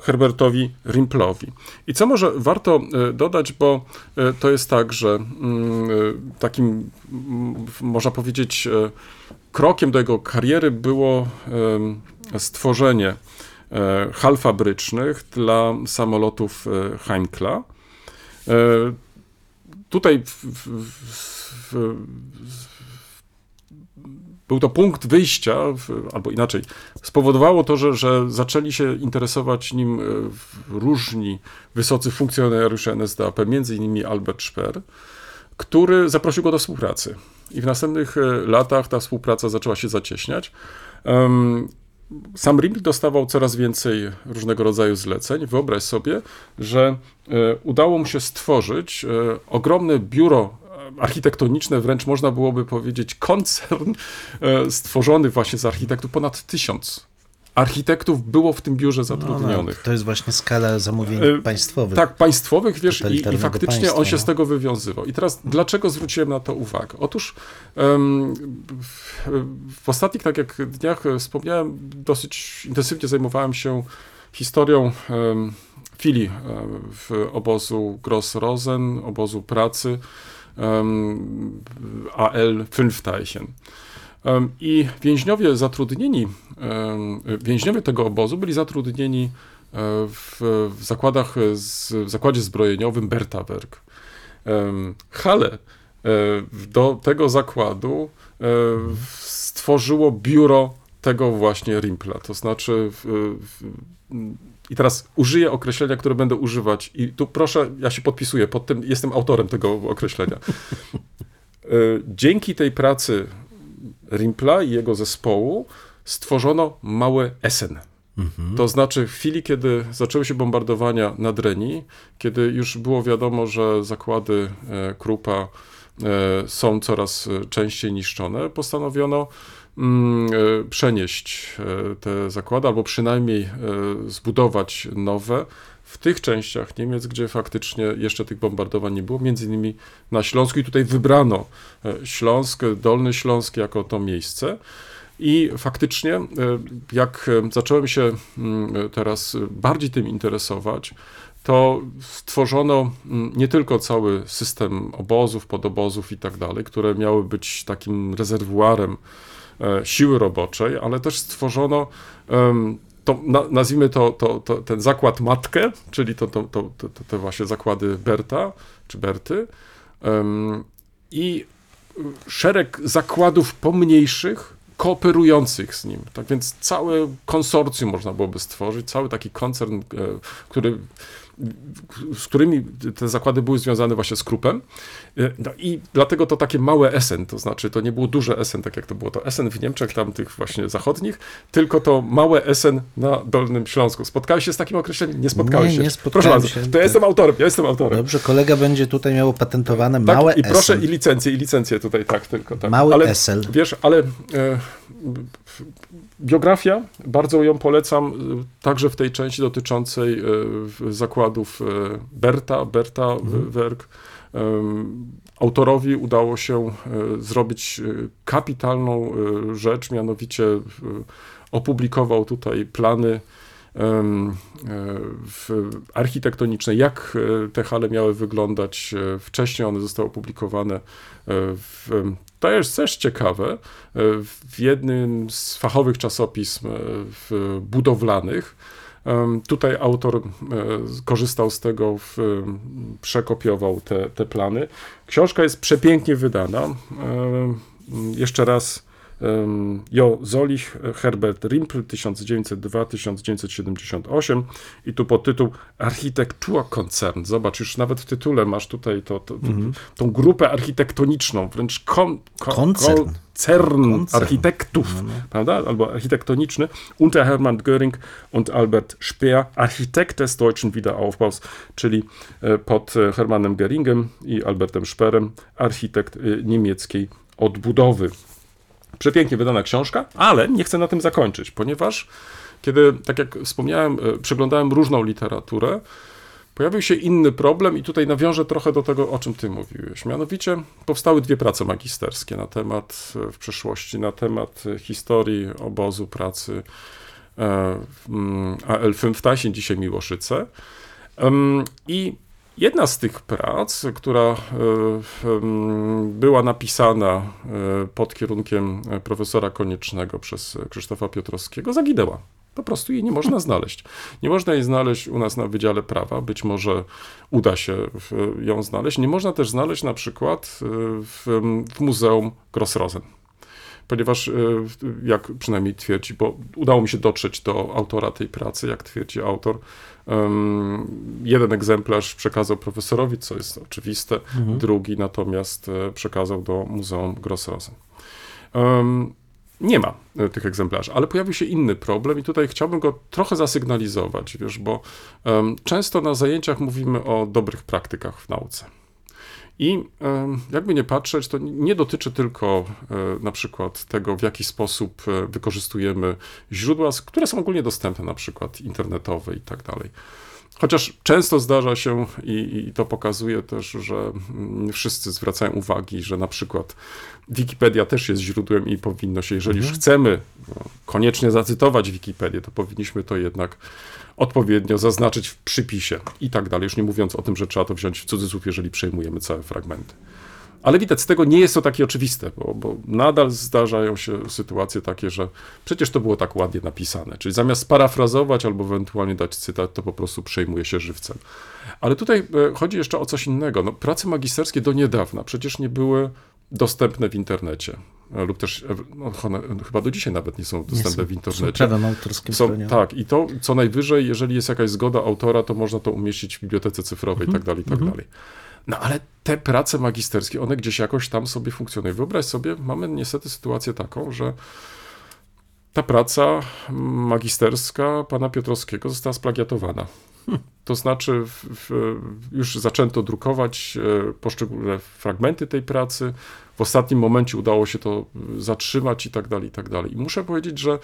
Herbertowi Rimplowi. I co może warto dodać, bo to jest tak, że mm, takim, można powiedzieć, krokiem do jego kariery było stworzenie e, hal fabrycznych dla samolotów e, Heinkla. E, Tutaj w, w, w, był to punkt wyjścia, albo inaczej, spowodowało to, że, że zaczęli się interesować nim różni wysocy funkcjonariusze NSDAP, między innymi Albert Speer, który zaprosił go do współpracy. I w następnych latach ta współpraca zaczęła się zacieśniać. Sam Rimpel dostawał coraz więcej różnego rodzaju zleceń. Wyobraź sobie, że e, udało mu się stworzyć e, ogromne biuro e, architektoniczne, wręcz można byłoby powiedzieć koncern stworzony właśnie z architektów. Ponad tysiąc architektów było w tym biurze No, zatrudnionych. no, to jest właśnie skala zamówień E, państwowych. Tak, państwowych, wiesz, i, i faktycznie państwa, on się no. z tego wywiązywał. I teraz, dlaczego zwróciłem na to uwagę? Otóż w, w ostatnich, tak jak dniach e, wspomniałem, dosyć intensywnie zajmowałem się historią filii em, w obozu Gross-Rosen, obozu pracy AL Fünfteichen. I więźniowie zatrudnieni, więźniowie tego obozu byli zatrudnieni e, w, w zakładach, z, w zakładzie zbrojeniowym Bertawerk. Em, Hale e, do tego zakładu e, stworzyło biuro tego właśnie Rimpla, to znaczy w, w, i teraz użyję określenia, które będę używać i tu proszę, ja się podpisuję pod tym, jestem autorem tego określenia. Dzięki tej pracy Rimpla i jego zespołu stworzono małe Essen. To znaczy, w chwili, kiedy zaczęły się bombardowania nad Reni, kiedy już było wiadomo, że zakłady e, Krupa e, są coraz e, częściej niszczone, postanowiono mm, przenieść te zakłady, albo przynajmniej zbudować nowe w tych częściach Niemiec, gdzie faktycznie jeszcze tych bombardowań nie było, między innymi na Śląsku i tutaj wybrano e, Śląsk, Dolny Śląsk jako to miejsce. I faktycznie, e, jak e, zacząłem się mm, teraz bardziej tym interesować, to stworzono mm, nie tylko cały system obozów, podobozów i tak dalej, które miały być takim rezerwuarem siły roboczej, ale też stworzono to, na, nazwijmy to, to, to, ten zakład matkę, czyli to, to, to, te właśnie zakłady Berta czy Berty i szereg zakładów pomniejszych, kooperujących z nim. Tak więc całe konsorcjum można byłoby stworzyć, cały taki koncern, e, który, z którymi te zakłady były związane właśnie z Krupem. E, No i dlatego to takie małe Essen, to znaczy to nie było duże Essen, tak jak to było to Essen w Niemczech, tam tych właśnie zachodnich, tylko to małe Essen na Dolnym Śląsku. Spotkałeś się z takim określeniem? Nie spotkałeś Nie, się? nie Proszę spotkałem bardzo, się. to ja jestem autorem, ja jestem autorem. Dobrze, kolega będzie tutaj miał opatentowane Tak, małe I proszę, Essen. i licencję, i licencję tutaj, tak, tylko tak. Mały ale, Essel. Wiesz, ale e, biografia, bardzo ją polecam, e, także w tej części dotyczącej w- zakładów e, Berta, Berta Mhm. Werk. Autorowi udało się zrobić kapitalną rzecz, mianowicie opublikował tutaj plany architektoniczne, jak e, te hale miały wyglądać. e, Wcześniej one zostały opublikowane. e, W, to jest też ciekawe. e, W jednym z fachowych czasopism e, budowlanych. Tutaj autor e, korzystał z tego, przekopiował te, te plany. Książka jest przepięknie wydana. Jeszcze raz Jo Zolich, Herbert Rimpel 1902-1978 i tu podtytuł Architektura Koncern. Zobacz, już nawet w tytule masz tutaj to, to, tą grupę architektoniczną, wręcz kon, kon, Koncern. koncern, Koncern. architektów, prawda? Albo architektoniczny. Unter Hermann Göring und Albert Speer, Architekt des deutschen Wiederaufbaus, czyli e, pod e, Hermannem Göringem i Albertem Speerem, architekt e, niemieckiej odbudowy. Przepięknie wydana książka, ale nie chcę na tym zakończyć, ponieważ kiedy, tak jak wspomniałem, e, przeglądałem różną literaturę, pojawił się inny problem i tutaj nawiążę trochę do tego, o czym ty mówiłeś. Mianowicie powstały dwie prace magisterskie na temat, e, w przeszłości, na temat e, historii obozu pracy mm, AL Fünftaischen, dzisiaj Miłoszyce. I jedna z tych prac, która e, była napisana e, pod kierunkiem e, profesora Koniecznego przez Krzysztofa Piotrowskiego, zaginęła. Po prostu jej nie można znaleźć. Nie można jej znaleźć u nas na Wydziale Prawa, być może uda się ją znaleźć. Nie można też znaleźć na przykład w, w Muzeum Grossrosen. ponieważ jak przynajmniej twierdzi, bo udało mi się dotrzeć do autora tej pracy, jak twierdzi autor, jeden egzemplarz przekazał profesorowi, co jest oczywiste, drugi natomiast e, przekazał do Muzeum Grossrosen. Nie ma e, tych egzemplarzy, ale pojawił się inny problem i tutaj chciałbym go trochę zasygnalizować, wiesz, bo często na zajęciach mówimy o dobrych praktykach w nauce. I jakby nie patrzeć, to nie dotyczy tylko e, na przykład tego, w jaki sposób e, wykorzystujemy źródła, które są ogólnie dostępne, na przykład internetowe i tak dalej. Chociaż często zdarza się i, i to pokazuje też, że mm, wszyscy zwracają uwagi, że na przykład Wikipedia też jest źródłem i powinno się, jeżeli już chcemy no, koniecznie zacytować Wikipedię, to powinniśmy to jednak odpowiednio zaznaczyć w przypisie i tak dalej. Już nie mówiąc o tym, że trzeba to wziąć w cudzysłów, jeżeli przejmujemy całe fragmenty. Ale widać, z tego nie jest to takie oczywiste, bo, bo nadal zdarzają się sytuacje takie, że przecież to było tak ładnie napisane. Czyli zamiast sparafrazować albo ewentualnie dać cytat, to po prostu przejmuje się żywcem. Ale tutaj e, chodzi jeszcze o coś innego. No, prace magisterskie do niedawna przecież nie były dostępne w internecie. Lub też, e, no, chyba do dzisiaj nawet nie są dostępne są- w Są internecie. prawem autorskim Są, tak, i to co najwyżej, jeżeli jest jakaś zgoda autora, to można to umieścić w bibliotece cyfrowej i tak dalej, i tak dalej. No ale te prace magisterskie, one gdzieś jakoś tam sobie funkcjonują. Wyobraź sobie, mamy niestety sytuację taką, że ta praca magisterska pana Piotrowskiego została splagiatowana. To znaczy, w, w, już zaczęto drukować e, poszczególne fragmenty tej pracy. W ostatnim momencie udało się to zatrzymać i tak dalej, i tak dalej. I muszę powiedzieć, że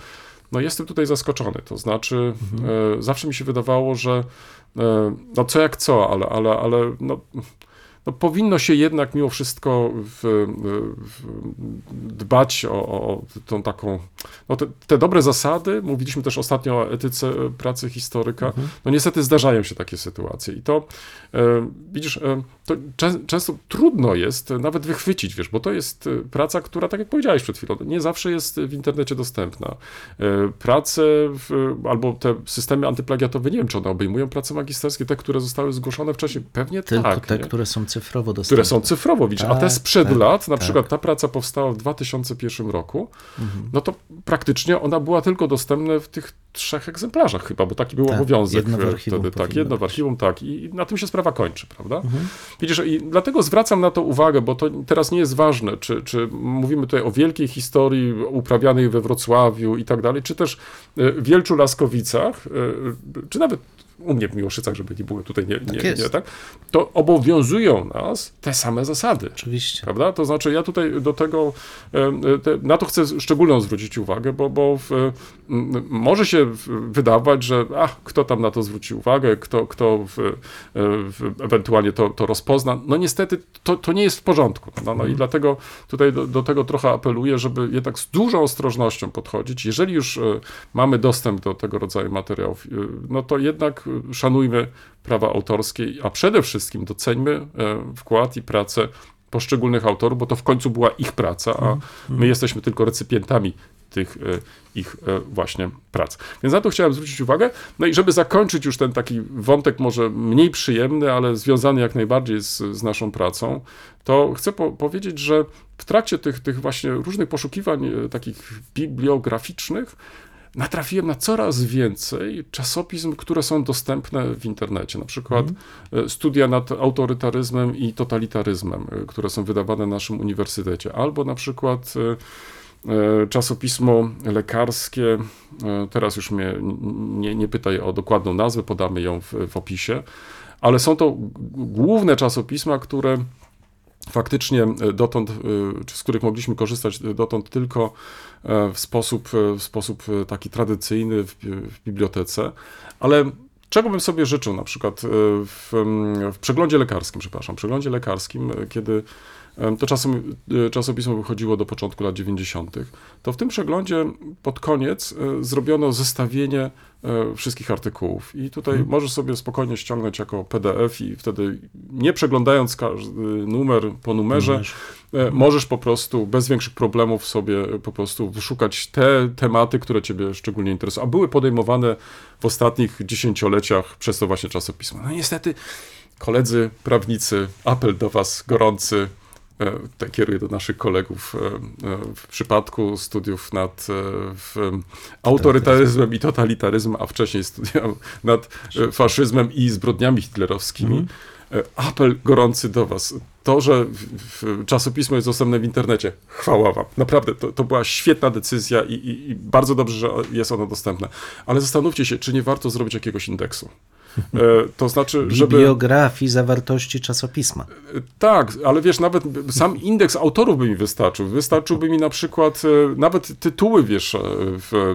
no jestem tutaj zaskoczony. To znaczy, e, zawsze mi się wydawało, że e, no co jak co, ale, ale, ale no, no powinno się jednak mimo wszystko w, w, dbać o, o tą taką, no te, te dobre zasady, mówiliśmy też ostatnio o etyce pracy historyka, no niestety zdarzają się takie sytuacje i to e, widzisz, e, to czę, często trudno jest nawet wychwycić, wiesz, bo to jest e, praca, która, tak jak powiedziałeś przed chwilą, nie zawsze jest w internecie dostępna. E, prace w, albo te systemy antyplagiatowe, nie wiem, czy one obejmują prace magisterskie, te, które zostały zgłoszone wcześniej, pewnie Tylko tak. te, nie? które są cyfrowo dostępne. które są cyfrowo, widzisz, a te Tak, sprzed tak, lat, na tak. przykład ta praca powstała w 2001 roku, Mhm. no to praktycznie ona była tylko dostępna w tych trzech egzemplarzach chyba, bo taki był Tak, obowiązek jedno w archiwum wtedy, tak, jedno w. Mhm. archiwum, tak, i i na tym się sprawa kończy, prawda? Widzisz, i dlatego zwracam na to uwagę, bo to teraz nie jest ważne, czy, czy mówimy tutaj o wielkiej historii uprawianej we Wrocławiu i tak dalej, czy też e, w Wielczu Laskowicach, e, czy nawet u mnie w Miłoszycach, żeby nie było tutaj nie, nie, jest. nie tak, to obowiązują nas te same zasady. Oczywiście. Prawda? To znaczy, ja tutaj do tego, te, na to chcę szczególną zwrócić uwagę, bo, bo w, może się wydawać, że ach, kto tam na to zwróci uwagę, kto, kto w, e, w, ewentualnie to, to rozpozna. No niestety to, to nie jest w porządku. No, no i dlatego tutaj do, do tego trochę apeluję, żeby jednak z dużą ostrożnością podchodzić. Jeżeli już e, mamy dostęp do tego rodzaju materiałów, e, no to jednak szanujmy prawa autorskie, a przede wszystkim doceńmy e, wkład i pracę poszczególnych autorów, bo to w końcu była ich praca, a my jesteśmy tylko recypientami tych e, ich e, właśnie prac. Więc na to chciałem zwrócić uwagę. No i żeby zakończyć już ten taki wątek może mniej przyjemny, ale związany jak najbardziej z, z naszą pracą, to chcę po powiedzieć, że w trakcie tych, tych właśnie różnych poszukiwań takich bibliograficznych natrafiłem na coraz więcej czasopism, które są dostępne w internecie. Na przykład e, studia nad autorytaryzmem i totalitaryzmem, e, które są wydawane na naszym uniwersytecie, albo na przykład e, czasopismo lekarskie, teraz już mnie nie, nie pytaj o dokładną nazwę, podamy ją w, w opisie, ale są to główne czasopisma, które faktycznie e, dotąd, e, z których mogliśmy korzystać e, dotąd tylko w sposób, w sposób taki tradycyjny w, w bibliotece, ale czego bym sobie życzył na przykład w, em, w przeglądzie lekarskim, przepraszam, przeglądzie lekarskim, kiedy to czasem, czasopismo wychodziło do początku lat 90., to w tym przeglądzie pod koniec e, zrobiono zestawienie e, wszystkich artykułów. I tutaj możesz sobie spokojnie ściągnąć jako PDF i wtedy nie przeglądając każdy numer po numerze, Numerze. e, możesz po prostu bez większych problemów sobie po prostu wyszukać te tematy, które ciebie szczególnie interesują. A były podejmowane w ostatnich dziesięcioleciach przez to właśnie czasopismo. No niestety, koledzy prawnicy, apel do was gorący, tutaj kieruję do naszych kolegów, e, e, w przypadku studiów nad e, autorytaryzmem i totalitaryzmem, a wcześniej studia nad e, faszyzmem i zbrodniami hitlerowskimi, e, apel gorący do was. To, że czasopismo jest dostępne w internecie, chwała wam. Naprawdę, to, to była świetna decyzja i, i, i bardzo dobrze, że jest ono dostępne. Ale zastanówcie się, czy nie warto zrobić jakiegoś indeksu. E, to znaczy, żeby... Bibliografii zawartości czasopisma. Tak, ale wiesz, nawet sam indeks autorów by mi wystarczył. Wystarczyłby mi na przykład e, nawet tytuły, wiesz, e, w, e,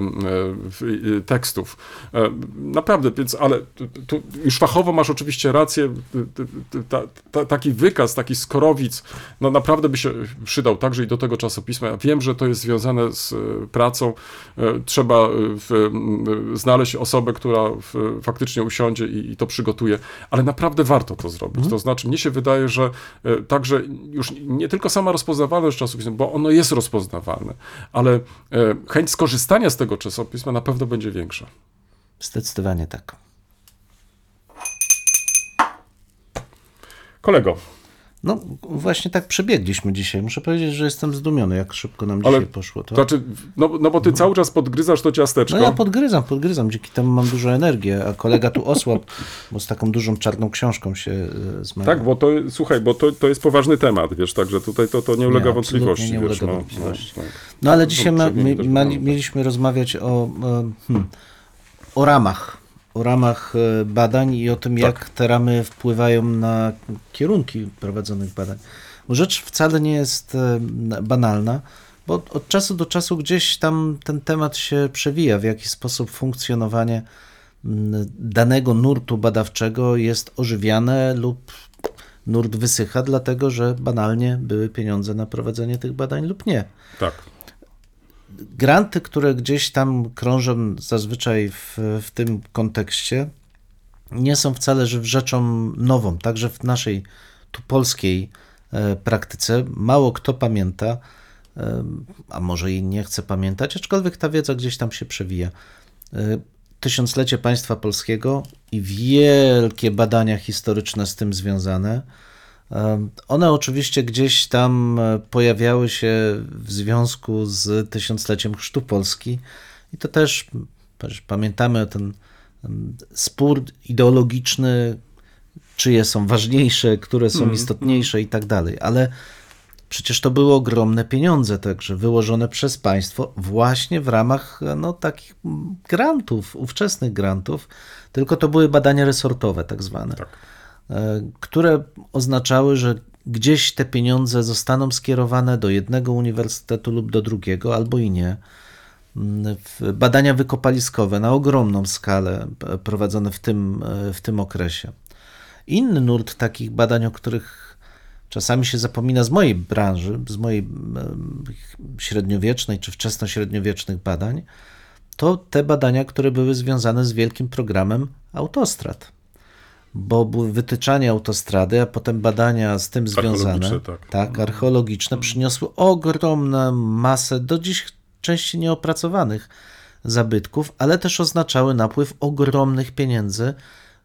w, e, tekstów. E, Naprawdę, więc, ale tu- już fachowo masz oczywiście rację. Ta, ta, taki wykaz, taki skorowic, no naprawdę by się przydał także i do tego czasopisma. Ja wiem, że to jest związane z e, pracą. E, Trzeba e, w, znaleźć osobę, która faktycznie usiądzie i, i to przygotuje, ale naprawdę warto to zrobić. To znaczy, mnie się wydaje, że e, także już nie tylko sama rozpoznawalność czasopisma, bo ono jest rozpoznawalne, ale e, chęć skorzystania z tego czasopisma na pewno będzie większa. Zdecydowanie tak. Kolego, No właśnie tak przebiegliśmy dzisiaj. Muszę powiedzieć, że jestem zdumiony, jak szybko nam Ale dzisiaj poszło. To... znaczy, no, no bo ty cały czas podgryzasz to ciasteczko. No ja podgryzam, podgryzam, dzięki temu mam dużo energii, a kolega tu osłabł, bo z taką dużą czarną książką się e, zmagał. Tak, bo to, słuchaj, bo to, to jest poważny temat, wiesz, także tutaj to, to nie ulega Nie, wątpliwości. nie ulega no, wątpliwości. no, no. No ale dzisiaj ma, Poprzednio mi, mieliśmy rozmawiać o, e, hmm, o ramach, o ramach e, badań i o tym, Tak. jak te ramy wpływają na kierunki prowadzonych badań. Bo rzecz wcale nie jest e, banalna, bo od, od czasu do czasu gdzieś tam ten temat się przewija, w jaki sposób funkcjonowanie danego nurtu badawczego jest ożywiane lub nurt wysycha, dlatego że banalnie były pieniądze na prowadzenie tych badań lub nie Tak. Granty, które gdzieś tam krążą zazwyczaj w, w tym kontekście, nie są wcale rzeczą nową. Także w naszej tu polskiej e, praktyce mało kto pamięta, e, a może i nie chce pamiętać, aczkolwiek ta wiedza gdzieś tam się przewija. E, Tysiąclecie państwa polskiego i wielkie badania historyczne z tym związane. One oczywiście gdzieś tam e, pojawiały się w związku z tysiącleciem Chrztu Polski. I to też pamiętamy o ten spór ideologiczny, czyje są ważniejsze, które są istotniejsze i tak dalej, ale przecież to były ogromne pieniądze także wyłożone przez państwo właśnie w ramach no, takich mm, grantów, ówczesnych grantów, tylko to były badania resortowe tak zwane. Tak. E, które oznaczały, że gdzieś te pieniądze zostaną skierowane do jednego uniwersytetu lub do drugiego, albo i nie. Mm, Badania wykopaliskowe na ogromną skalę p- prowadzone w tym, e, w tym okresie. Inny nurt takich badań, o których czasami się zapomina z mojej branży, z mojej średniowiecznej czy wczesnośredniowiecznych badań, to te badania, które były związane z wielkim programem autostrad bo wytyczanie autostrady, a potem badania z tym związane, Archeologiczne, tak. archeologiczne, przyniosły ogromną masę do dziś części nieopracowanych zabytków, ale też oznaczały napływ ogromnych pieniędzy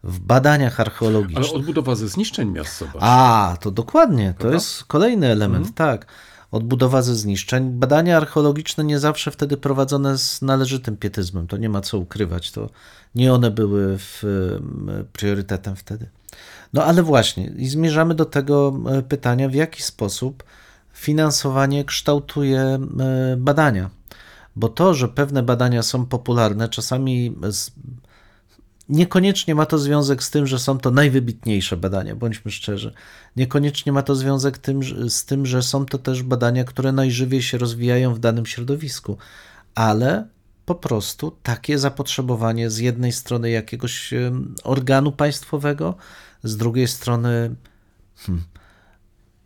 w badaniach archeologicznych. Ale odbudowa ze zniszczeń miast, zobacz. A, to dokładnie, to jest kolejny element, tak. Odbudowa ze zniszczeń. Badania archeologiczne nie zawsze wtedy prowadzone z należytym pietyzmem, to nie ma co ukrywać, to nie one były w, em, priorytetem wtedy. No ale właśnie, i zmierzamy do tego e, pytania, w jaki sposób finansowanie kształtuje e, badania. Bo to, że pewne badania są popularne, czasami z, Niekoniecznie ma to związek z tym, że są to najwybitniejsze badania, bądźmy szczerzy. Niekoniecznie ma to związek tym, z tym, że są to też badania, które najżywiej się rozwijają w danym środowisku, ale po prostu takie zapotrzebowanie z jednej strony jakiegoś organu państwowego, z drugiej strony hmm,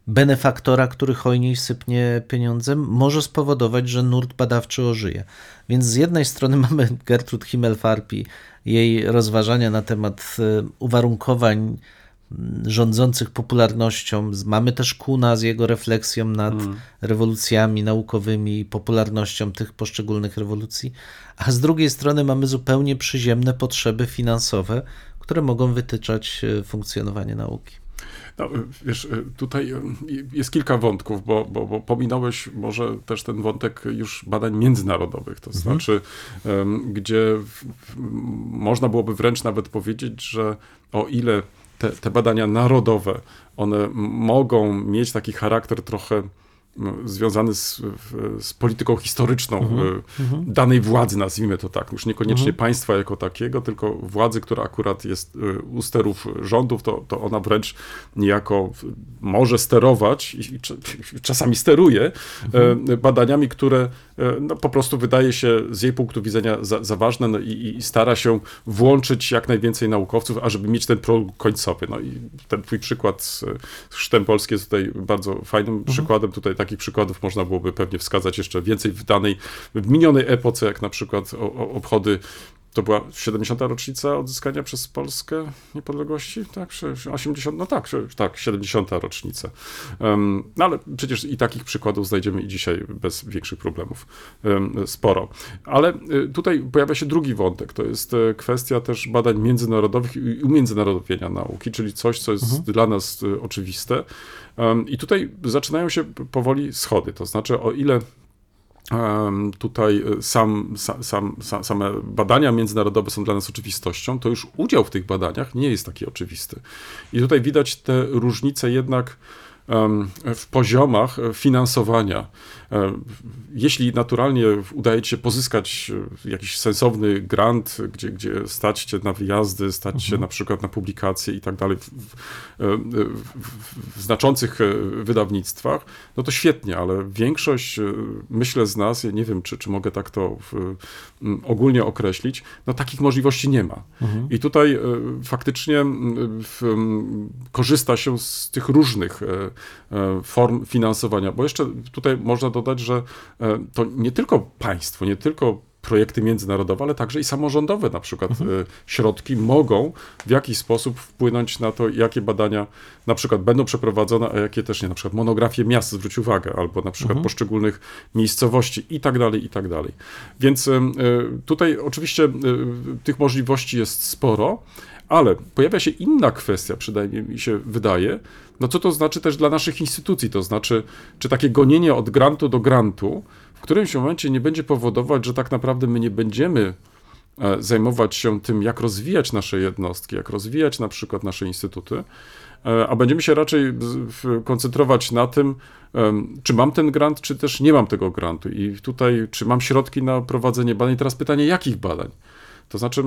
benefaktora, który hojniej sypnie pieniądzem, może spowodować, że nurt badawczy ożyje. Więc z jednej strony mamy Gertrud Himmelfarb i jej rozważania na temat e, uwarunkowań rządzących popularnością. Mamy też Kuna z jego refleksją nad rewolucjami naukowymi i popularnością tych poszczególnych rewolucji, a z drugiej strony mamy zupełnie przyziemne potrzeby finansowe, które mogą wytyczać e, funkcjonowanie nauki. No, wiesz, tutaj jest kilka wątków, bo, bo, bo pominąłeś może też ten wątek już badań międzynarodowych, to Mhm. znaczy, gdzie w, można byłoby wręcz nawet powiedzieć, że o ile te, te badania narodowe, one mogą mieć taki charakter trochę związany z, z polityką historyczną Mhm. e, danej władzy, nazwijmy to tak, już niekoniecznie państwa jako takiego, tylko władzy, która akurat jest e, u sterów rządów, to, to ona wręcz niejako może sterować i, i cza- czasami steruje e, badaniami, które no, po prostu wydaje się z jej punktu widzenia za, za ważne no, i, i stara się włączyć jak najwięcej naukowców, ażeby mieć ten produkt końcowy. No i ten twój przykład z z Chrztem Polski jest tutaj bardzo fajnym przykładem. Tutaj takich przykładów można byłoby pewnie wskazać jeszcze więcej w danej, w minionej epoce, jak na przykład obchody to była 70. rocznica odzyskania przez Polskę niepodległości? Tak, 80, no tak, tak, 70. rocznica. No ale przecież i takich przykładów znajdziemy i dzisiaj bez większych problemów sporo. Ale y, tutaj pojawia się drugi wątek, to jest y, kwestia też badań międzynarodowych i umiędzynarodowienia nauki, czyli coś, co jest dla nas y, oczywiste. I tutaj zaczynają się powoli schody, to znaczy o ile tutaj y, sam, sam, sam, sam, same badania międzynarodowe są dla nas oczywistością, to już udział w tych badaniach nie jest taki oczywisty. I tutaj widać te różnice jednak w poziomach finansowania. Em, Jeśli naturalnie udaje ci się pozyskać e, jakiś sensowny grant, gdzie, gdzie stać cię na wyjazdy, stać się na przykład na publikacje i tak dalej w, znaczących e, wydawnictwach, no to świetnie, ale większość, e, myślę z nas, ja nie wiem, czy, czy mogę tak to w, ogólnie określić, no takich możliwości nie ma. I tutaj e, faktycznie w, korzysta się z tych różnych e, e, form finansowania, bo jeszcze tutaj można dodać, że e, to nie tylko państwo, nie tylko projekty międzynarodowe, ale także i samorządowe na przykład e, środki mogą w jakiś sposób wpłynąć na to, jakie badania na przykład będą przeprowadzone, a jakie też nie, na przykład monografie miast, zwróć uwagę, albo na przykład poszczególnych miejscowości i tak dalej, i tak dalej. Więc e, tutaj oczywiście e, tych możliwości jest sporo, ale pojawia się inna kwestia, przynajmniej mi się wydaje, no co to znaczy też dla naszych instytucji, to znaczy, czy takie gonienie od grantu do grantu w którymś momencie nie będzie powodować, że tak naprawdę my nie będziemy e, zajmować się tym, jak rozwijać nasze jednostki, jak rozwijać na przykład nasze instytuty, e, a będziemy się raczej koncentrować na tym, czy mam ten grant, czy też nie mam tego grantu. I tutaj, czy mam środki na prowadzenie badań. Teraz pytanie, jakich badań? To znaczy,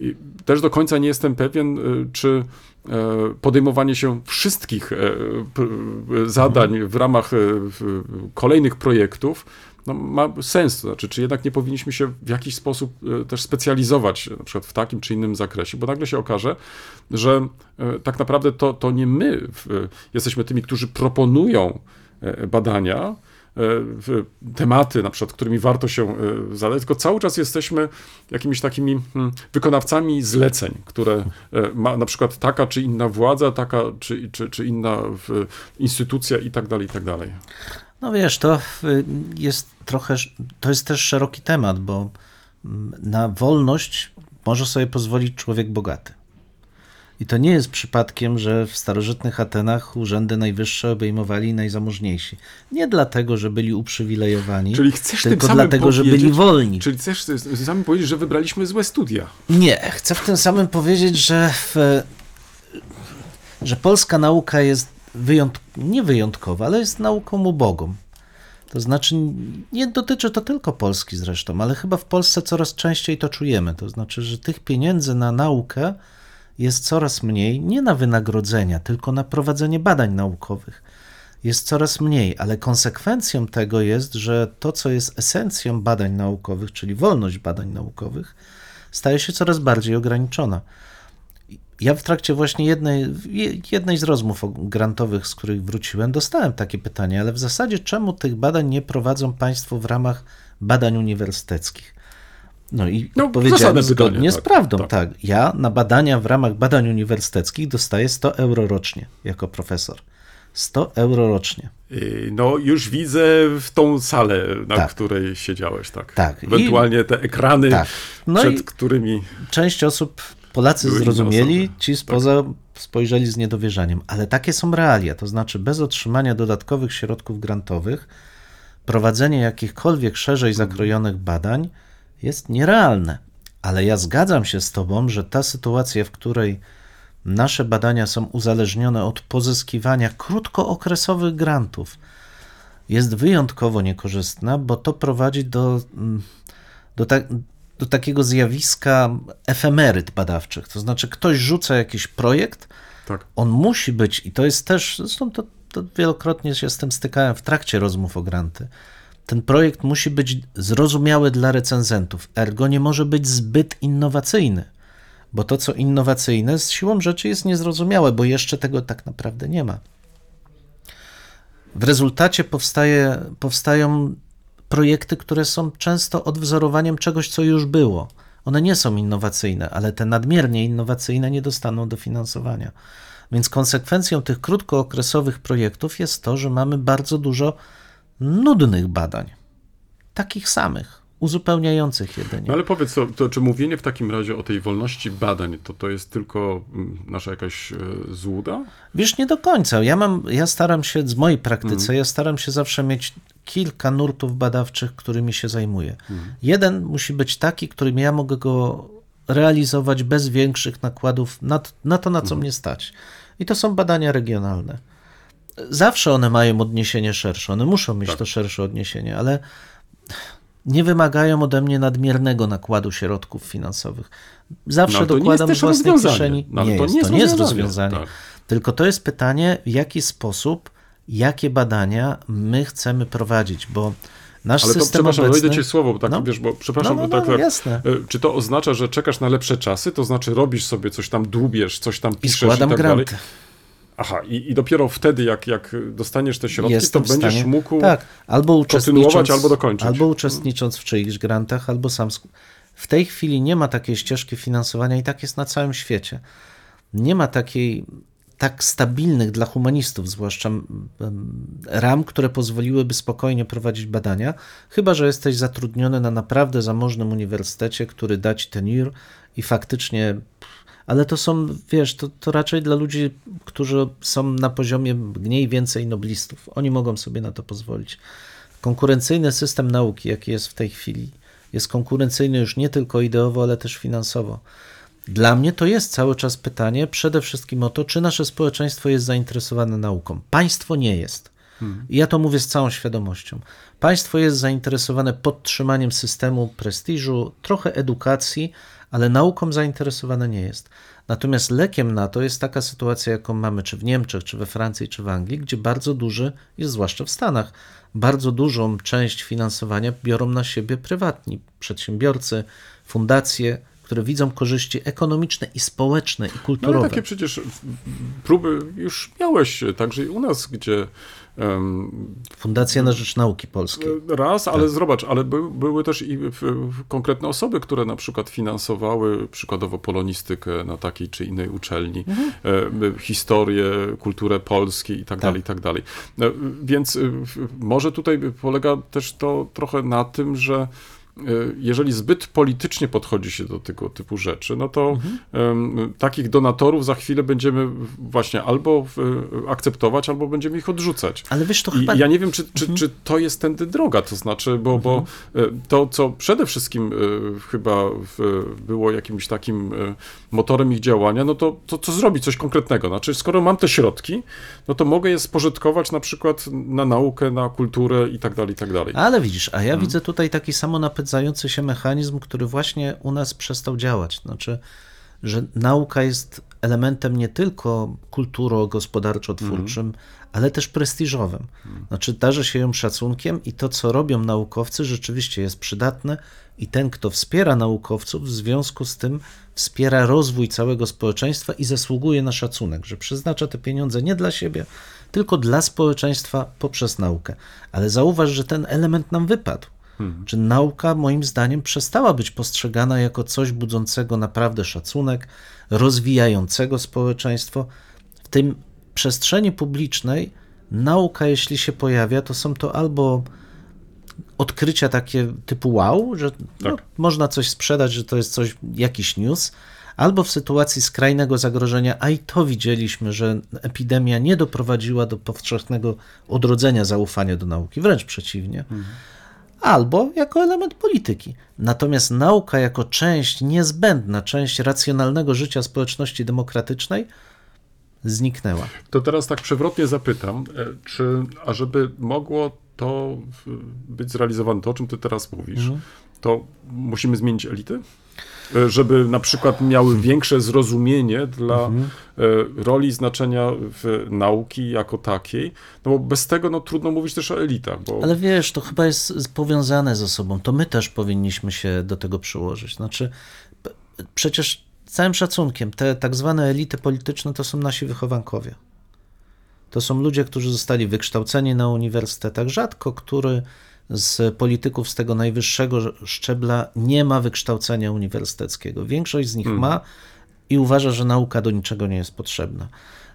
i też do końca nie jestem pewien, y, czy e, podejmowanie się wszystkich e, p- zadań w ramach e, kolejnych projektów no, ma sens. To znaczy, czy jednak nie powinniśmy się w jakiś sposób e, też specjalizować, na przykład w takim czy innym zakresie, bo nagle się okaże, że e, tak naprawdę to, to nie my jesteśmy tymi, którzy proponują e, badania, e, tematy, na przykład, którymi warto się e, zadać, tylko cały czas jesteśmy jakimiś takimi hmm, wykonawcami zleceń, które e, ma na przykład taka czy inna władza, taka czy, czy, czy inna instytucja i tak dalej, i tak dalej. No wiesz, to jest trochę, to jest też szeroki temat, bo mm, na wolność może sobie pozwolić człowiek bogaty. I to nie jest przypadkiem, że w starożytnych Atenach urzędy najwyższe obejmowali najzamożniejsi. Nie dlatego, że byli uprzywilejowani, Czyli chcesz tylko dlatego, że byli wolni. Czyli chcesz tym samym powiedzieć, że wybraliśmy złe studia. Nie, chcę w tym samym powiedzieć, że, w, że polska nauka jest wyjąt, nie wyjątkowa, ale jest nauką ubogą. To znaczy, nie dotyczy to tylko Polski zresztą, ale chyba w Polsce coraz częściej to czujemy. To znaczy, że tych pieniędzy na naukę jest coraz mniej, nie na wynagrodzenia, tylko na prowadzenie badań naukowych. Jest coraz mniej, ale konsekwencją tego jest, że to, co jest esencją badań naukowych, czyli wolność badań naukowych, staje się coraz bardziej ograniczona. Ja w trakcie właśnie jednej, jednej z rozmów grantowych, z których wróciłem, dostałem takie pytanie, ale w zasadzie czemu tych badań nie prowadzą Państwo w ramach badań uniwersyteckich? No i No, powiedziałem zgodnie pytanie, z tak, prawdą, tak. tak. Ja na badania w ramach badań uniwersyteckich dostaję 100 euro rocznie jako profesor. 100 euro rocznie. Yy, No, już widzę w tą salę, na Tak. której siedziałeś, tak. Tak. I- Ewentualnie te ekrany, Tak. No przed i- którymi Część osób, Polacy zrozumieli, ci spoza spojrzeli z niedowierzaniem, ale takie są realia, to znaczy bez otrzymania dodatkowych środków grantowych prowadzenie jakichkolwiek szerzej zakrojonych badań jest nierealne. Ale ja zgadzam się z Tobą, że ta sytuacja, w której nasze badania są uzależnione od pozyskiwania krótkookresowych grantów, jest wyjątkowo niekorzystna, bo to prowadzi do, mm, do, ta, do takiego zjawiska efemeryt badawczych. To znaczy, ktoś rzuca jakiś projekt, Tak. on musi być, i to jest też, zresztą to, to wielokrotnie się z tym stykałem w trakcie rozmów o granty. Ten projekt musi być zrozumiały dla recenzentów, ergo nie może być zbyt innowacyjny, bo to, co innowacyjne, z siłą rzeczy jest niezrozumiałe, bo jeszcze tego tak naprawdę nie ma. W rezultacie powstaje, powstają projekty, które są często odwzorowaniem czegoś, co już było. One nie są innowacyjne, ale te nadmiernie innowacyjne nie dostaną dofinansowania. Więc konsekwencją tych krótkookresowych projektów jest to, że mamy bardzo dużo nudnych badań. Takich samych, uzupełniających jedynie. No ale powiedz, to, to czy mówienie w takim razie o tej wolności badań, to to jest tylko mm, nasza jakaś e, złuda? Wiesz, nie do końca. Ja mam, ja staram się, z mojej praktyce, ja staram się zawsze mieć kilka nurtów badawczych, którymi się zajmuję. Jeden musi być taki, którym ja mogę go realizować bez większych nakładów na, na to, na co mnie stać. I to są badania regionalne. Zawsze one mają odniesienie szersze, one muszą mieć to szersze odniesienie, ale nie wymagają ode mnie nadmiernego nakładu środków finansowych. Zawsze No, dokładam z własnej kieszeni. No, nie, to jest, nie to jest nie jest rozwiązanie. Tak. Tylko to jest pytanie, w jaki sposób, jakie badania my chcemy prowadzić, bo nasz Ale to system przepraszam, obecny... dojdę ci słowo, bo tak, No. wiesz, bo przepraszam, No, no, tak, no, tak e, czy to oznacza, że czekasz na lepsze czasy, to znaczy robisz sobie coś tam, dłubiesz, coś tam I piszesz składam i tak granty. dalej. Aha, i, i dopiero wtedy, jak, jak dostaniesz te środki, Jestem to będziesz stanie, mógł tak, albo kontynuować, albo dokończyć. Albo uczestnicząc w czyichś grantach, albo sam. W tej chwili nie ma takiej ścieżki finansowania i tak jest na całym świecie. Nie ma takiej tak stabilnych dla humanistów, zwłaszcza ram, które pozwoliłyby spokojnie prowadzić badania, chyba że jesteś zatrudniony na naprawdę zamożnym uniwersytecie, który da ci tenure i faktycznie. Ale to są, wiesz, to, to raczej dla ludzi, którzy są na poziomie mniej więcej noblistów. Oni mogą sobie na to pozwolić. Konkurencyjny system nauki, jaki jest w tej chwili, jest konkurencyjny już nie tylko ideowo, ale też finansowo. Dla mnie to jest cały czas pytanie przede wszystkim o to, czy nasze społeczeństwo jest zainteresowane nauką. Państwo nie jest. I ja to mówię z całą świadomością. Państwo jest zainteresowane podtrzymaniem systemu prestiżu, trochę edukacji, ale nauką zainteresowane nie jest. Natomiast lekiem na to jest taka sytuacja, jaką mamy czy w Niemczech, czy we Francji, czy w Anglii, gdzie bardzo duży, jest zwłaszcza w Stanach, bardzo dużą część finansowania biorą na siebie prywatni przedsiębiorcy, fundacje, które widzą korzyści ekonomiczne i społeczne i No ale kulturowe. takie przecież próby już miałeś, także i u nas, gdzie Fundacja na Rzecz Nauki Polskiej. Raz, ale Tak. zobacz, ale by, były też i konkretne osoby, które na przykład finansowały przykładowo polonistykę na takiej czy innej uczelni, e, historię, kulturę Polski i tak dalej, i tak dalej. E, Więc e, może tutaj polega też to trochę na tym, że e, jeżeli zbyt politycznie podchodzi się do tego typu rzeczy, no to em, takich donatorów za chwilę będziemy właśnie albo w, akceptować, albo będziemy ich odrzucać. Ale wiesz, to I chyba... ja nie wiem, czy, czy, czy to jest tędy droga, to znaczy, bo, bo e, to, co przede wszystkim chyba było jakimś takim motorem ich działania, no to, to co zrobić, coś konkretnego. Znaczy, skoro mam te środki, no to mogę je spożytkować na przykład na naukę, na kulturę i tak dalej, i tak dalej. Ale widzisz, a ja Hmm. widzę tutaj taki samo napędzający się mechanizm, który właśnie u nas przestał działać. Znaczy, że nauka jest elementem nie tylko kulturo-gospodarczo-twórczym, ale też prestiżowym. Znaczy, darzy się ją szacunkiem i to, co robią naukowcy, rzeczywiście jest przydatne i ten, kto wspiera naukowców, w związku z tym wspiera rozwój całego społeczeństwa i zasługuje na szacunek, że przeznacza te pieniądze nie dla siebie, tylko dla społeczeństwa poprzez naukę. Ale zauważ, że ten element nam wypadł. Czy nauka, moim zdaniem, przestała być postrzegana jako coś budzącego naprawdę szacunek, rozwijającego społeczeństwo? W tym przestrzeni publicznej nauka, jeśli się pojawia, to są to albo odkrycia takie typu wow, że no, Tak. można coś sprzedać, że to jest coś, jakiś news, albo w sytuacji skrajnego zagrożenia, a i to widzieliśmy, że epidemia nie doprowadziła do powszechnego odrodzenia zaufania do nauki, wręcz przeciwnie. Albo jako element polityki. Natomiast nauka jako część niezbędna, część racjonalnego życia społeczności demokratycznej zniknęła. To teraz tak przewrotnie zapytam, e, czy ażeby mogło to być zrealizowane, to o czym ty teraz mówisz, Mhm. to musimy zmienić elity? E, Żeby na przykład miały większe zrozumienie dla Mhm. e, roli i znaczenia nauki jako takiej, no bo bez tego no, trudno mówić też o elitach, bo Ale wiesz, to chyba jest powiązane ze sobą. To my też powinniśmy się do tego przyłożyć. Znaczy, przecież całym szacunkiem, te tak zwane elity polityczne to są nasi wychowankowie. To są ludzie, którzy zostali wykształceni na uniwersytetach. Rzadko który z polityków z tego najwyższego szczebla nie ma wykształcenia uniwersyteckiego. Większość z nich ma i uważa, że nauka do niczego nie jest potrzebna.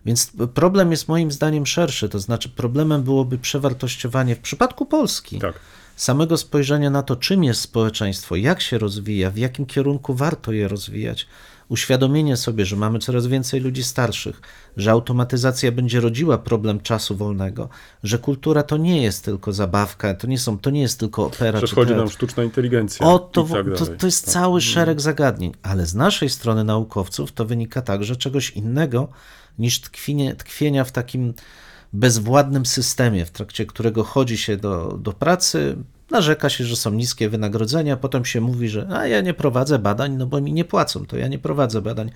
Więc problem jest moim zdaniem szerszy, to znaczy problemem byłoby przewartościowanie w przypadku Polski tak. samego spojrzenia na to, czym jest społeczeństwo, jak się rozwija, w jakim kierunku warto je rozwijać, uświadomienie sobie, że mamy coraz więcej ludzi starszych, że automatyzacja będzie rodziła problem czasu wolnego, że kultura to nie jest tylko zabawka, to nie, są, to nie jest tylko opera teatr. nam sztuczna inteligencja O, to, tak to, to jest Tak. cały szereg zagadnień, ale z naszej strony naukowców to wynika także czegoś innego niż tkwienie, tkwienia w takim bezwładnym systemie, w trakcie którego chodzi się do, do pracy, narzeka się, że są niskie wynagrodzenia, potem się mówi, że a ja nie prowadzę badań, no bo mi nie płacą, to ja nie prowadzę badań.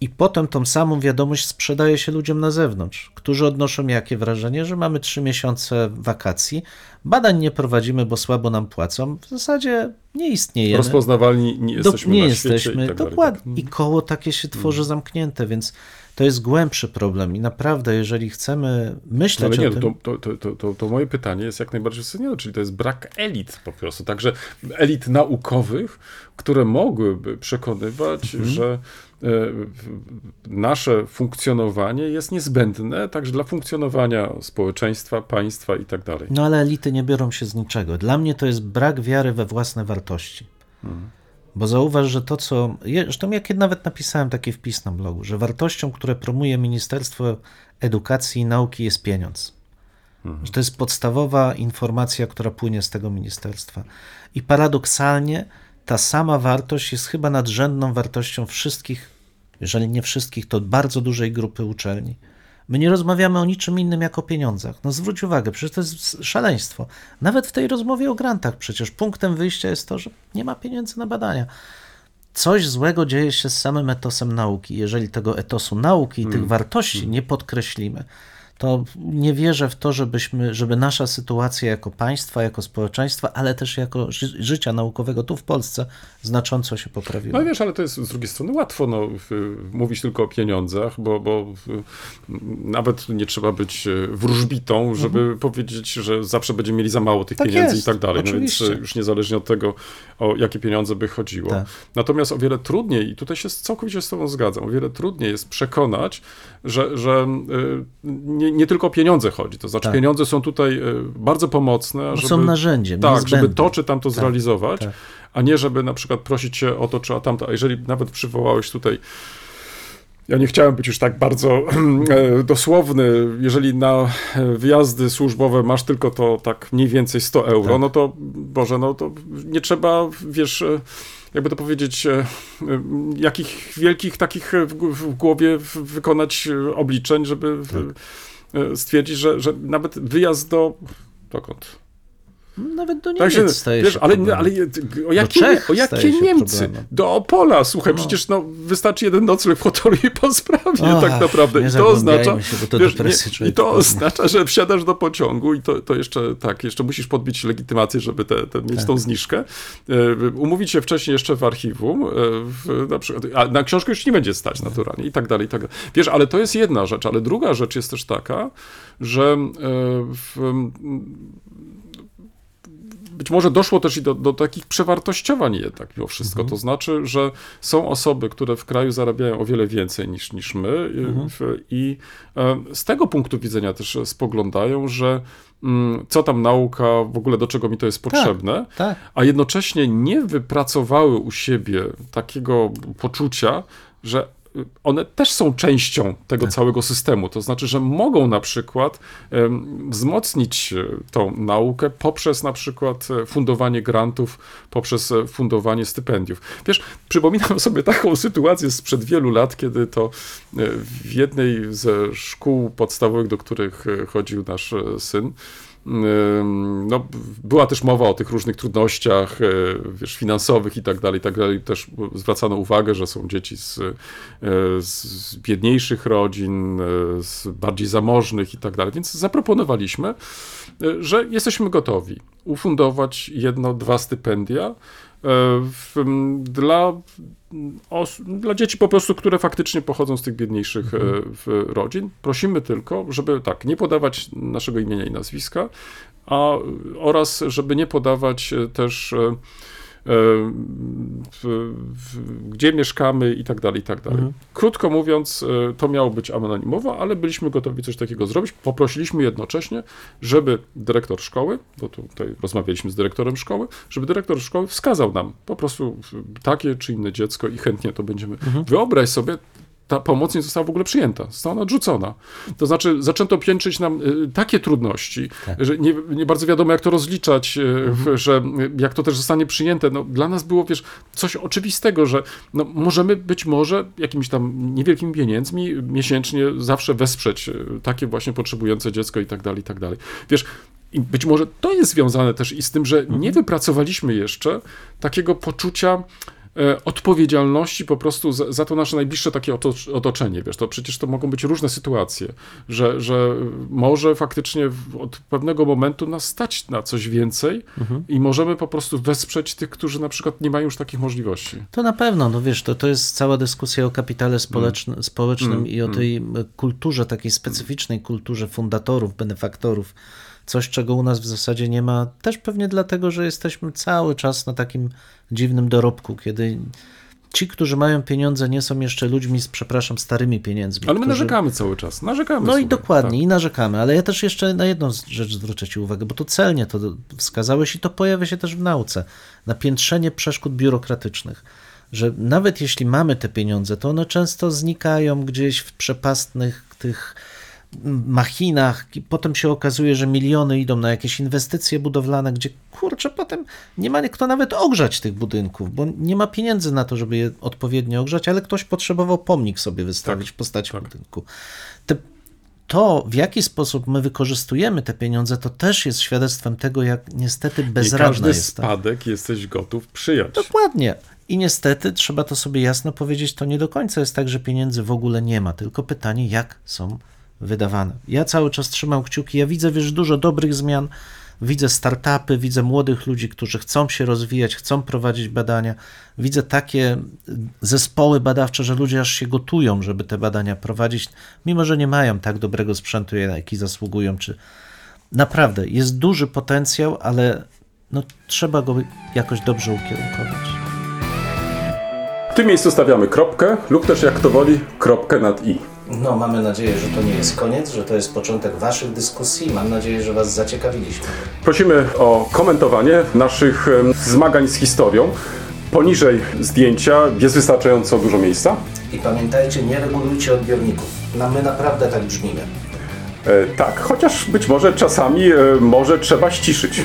I potem tą samą wiadomość sprzedaje się ludziom na zewnątrz, którzy odnoszą jakie wrażenie, że mamy trzy miesiące wakacji, badań nie prowadzimy, bo słabo nam płacą. W zasadzie nie istniejemy. Rozpoznawalni nie Do- jesteśmy nie na jesteśmy, i tak dokładnie. Tak. I koło takie się tworzy zamknięte, więc to jest głębszy problem. I naprawdę, jeżeli chcemy No myśleć ale nie, o tym. to, to, to, to, to, moje pytanie jest jak najbardziej uzasadnione, czyli to jest brak elit po prostu. Także elit naukowych, które mogłyby przekonywać, Mhm. że nasze funkcjonowanie jest niezbędne także dla funkcjonowania społeczeństwa, państwa i tak dalej. No ale elity nie biorą się z niczego. Dla mnie to jest brak wiary we własne wartości. Bo zauważ, że to, co. Zresztą ja kiedy nawet napisałem taki wpis na blogu, że wartością, które promuje Ministerstwo Edukacji i Nauki jest pieniądz. Że to jest podstawowa informacja, która płynie z tego ministerstwa. I paradoksalnie ta sama wartość jest chyba nadrzędną wartością wszystkich, jeżeli nie wszystkich, to bardzo dużej grupy uczelni. My nie rozmawiamy o niczym innym jak o pieniądzach. No zwróć uwagę, przecież to jest szaleństwo. Nawet w tej rozmowie o grantach przecież punktem wyjścia jest to, że nie ma pieniędzy na badania. Coś złego dzieje się z samym etosem nauki. Jeżeli tego etosu nauki i tych wartości nie podkreślimy, to nie wierzę w to, żebyśmy, żeby nasza sytuacja jako państwa, jako społeczeństwa, ale też jako ży życia naukowego tu w Polsce znacząco się poprawiła. No wiesz, ale to jest z drugiej strony łatwo no, mówić tylko o pieniądzach, bo, bo nawet nie trzeba być e, wróżbitą, żeby powiedzieć, że zawsze będziemy mieli za mało tych Tak pieniędzy jest, i tak dalej. No więc e, już niezależnie od tego, o jakie pieniądze by chodziło. Tak. Natomiast o wiele trudniej, i tutaj się całkowicie z Tobą zgadzam, o wiele trudniej jest przekonać, że, że y, nie, nie tylko o pieniądze chodzi. To znaczy, Tak. pieniądze są tutaj y, bardzo pomocne, żeby. są narzędziem, Tak, żeby niezbędnym. to czy tamto zrealizować, tak. a nie żeby na przykład prosić się o to czy o tamto. A jeżeli nawet przywołałeś tutaj. Ja nie chciałem być już tak bardzo e, dosłowny. Jeżeli na e, wyjazdy służbowe masz tylko to tak mniej więcej 100 euro, Tak. no to Boże, no to nie trzeba, wiesz, e, jakby to powiedzieć, e, e, jakich wielkich takich e, w, głowie wykonać e, obliczeń, żeby e, stwierdzić, że, że nawet wyjazd do. dokąd? Nawet do Niemiec się, staje się ale, ale je- o jakie, o jakie Niemcy? problemem. Do Opola, słuchaj, No. przecież no, wystarczy jeden nocleg w hotelu i po sprawie Ach, tak naprawdę. I to oznacza, się, bo to wiesz, nie, i to oznacza, że wsiadasz do pociągu i to, to jeszcze tak, jeszcze musisz podbić legitymację, żeby te, te, mieć Tak. tą zniżkę. E, umówić się wcześniej jeszcze w archiwum, e, w, na przykład, a na książkę już nie będzie stać naturalnie i tak dalej, i tak dalej. Wiesz, ale to jest jedna rzecz, ale druga rzecz jest też taka, że e, w, być może doszło też i do, do takich przewartościowań jednak mimo wszystko. To znaczy, że są osoby, które w kraju zarabiają o wiele więcej niż, niż my y, w, i e, z tego punktu widzenia też spoglądają, że mm, co tam nauka, w ogóle do czego mi to jest potrzebne, tak. a jednocześnie nie wypracowały u siebie takiego poczucia, że one też są częścią tego całego systemu. To znaczy, że mogą na przykład wzmocnić e, tą naukę poprzez na przykład e, fundowanie grantów, poprzez e, fundowanie stypendiów. Wiesz, przypominam sobie taką sytuację sprzed wielu lat, kiedy to w jednej ze szkół podstawowych, do których chodził nasz syn, No, była też mowa o tych różnych trudnościach e, wiesz, finansowych i tak dalej, i tak dalej. Też zwracano uwagę, że są dzieci z, e, z, biedniejszych rodzin, e, z bardziej zamożnych i tak dalej. Więc zaproponowaliśmy, że jesteśmy gotowi ufundować jedno, dwa stypendia dla, os, dla dzieci po prostu, które faktycznie pochodzą z tych biedniejszych e, w, rodzin. Prosimy tylko, żeby tak, nie podawać naszego imienia i nazwiska, a oraz żeby nie podawać e, też e, e, w, w, gdzie mieszkamy i tak dalej, i tak dalej. Krótko mówiąc, e, to miało być anonimowo, ale byliśmy gotowi coś takiego zrobić. Poprosiliśmy jednocześnie, żeby dyrektor szkoły, bo tutaj rozmawialiśmy z dyrektorem szkoły, żeby dyrektor szkoły wskazał nam po prostu takie czy inne dziecko i chętnie to będziemy. Wyobraź sobie, ta pomoc nie została w ogóle przyjęta, została ona odrzucona. To znaczy, zaczęto piętrzyć nam y, takie trudności, że nie, nie bardzo wiadomo, jak to rozliczać, y, w, że y, jak to też zostanie przyjęte. No, dla nas było, wiesz, coś oczywistego, że no, możemy być może jakimiś tam niewielkimi pieniędzmi miesięcznie zawsze wesprzeć takie właśnie potrzebujące dziecko i tak dalej, i tak dalej. Wiesz, i być może to jest związane też i z tym, że nie wypracowaliśmy jeszcze takiego poczucia odpowiedzialności po prostu za, za to nasze najbliższe takie oto- otoczenie, wiesz, to przecież to mogą być różne sytuacje, że, że może faktycznie od pewnego momentu nas stać na coś więcej i możemy po prostu wesprzeć tych, którzy na przykład nie mają już takich możliwości. To na pewno, no wiesz, to, to jest cała dyskusja o kapitale społecznym, społecznym i o tej e, kulturze, takiej specyficznej kulturze fundatorów, benefaktorów. Coś, czego u nas w zasadzie nie ma, też pewnie dlatego, że jesteśmy cały czas na takim dziwnym dorobku, kiedy ci, którzy mają pieniądze, nie są jeszcze ludźmi z, przepraszam, starymi pieniędzmi. Ale my którzy... narzekamy cały czas, narzekamy No i sobie, dokładnie, tak. i narzekamy, ale ja też jeszcze na jedną rzecz zwrócę Ci uwagę, bo tu celnie to wskazałeś i to pojawia się też w nauce. Napiętrzenie przeszkód biurokratycznych. Że nawet jeśli mamy te pieniądze, to one często znikają gdzieś w przepastnych tych machinach i potem się okazuje, że miliony idą na jakieś inwestycje budowlane, gdzie kurczę, potem nie ma kto nawet ogrzać tych budynków, bo nie ma pieniędzy na to, żeby je odpowiednio ogrzać, ale ktoś potrzebował pomnik sobie wystawić Tak, w postaci tak. budynku. Te, to, w jaki sposób my wykorzystujemy te pieniądze, to też jest świadectwem tego, jak niestety bezradna każdy jest ta. spadek jesteś gotów przyjąć. Dokładnie. I niestety, trzeba to sobie jasno powiedzieć, to nie do końca jest tak, że pieniędzy w ogóle nie ma, tylko pytanie, jak są wydawane. Ja cały czas trzymam kciuki, ja widzę, wiesz, dużo dobrych zmian, widzę startupy, widzę młodych ludzi, którzy chcą się rozwijać, chcą prowadzić badania, widzę takie zespoły badawcze, że ludzie aż się gotują, żeby te badania prowadzić, mimo że nie mają tak dobrego sprzętu, jaki zasługują, czy naprawdę jest duży potencjał, ale no, trzeba go jakoś dobrze ukierunkować. W tym miejscu stawiamy kropkę lub też jak kto woli kropkę nad i. No, mamy nadzieję, że to nie jest koniec, że to jest początek Waszych dyskusji. Mam nadzieję, że Was zaciekawiliśmy. Prosimy o komentowanie naszych zmagań z historią. Poniżej zdjęcia jest wystarczająco dużo miejsca. I pamiętajcie, nie regulujcie odbiorników. No, my naprawdę tak brzmimy. E, tak, chociaż być może czasami e, może trzeba ściszyć.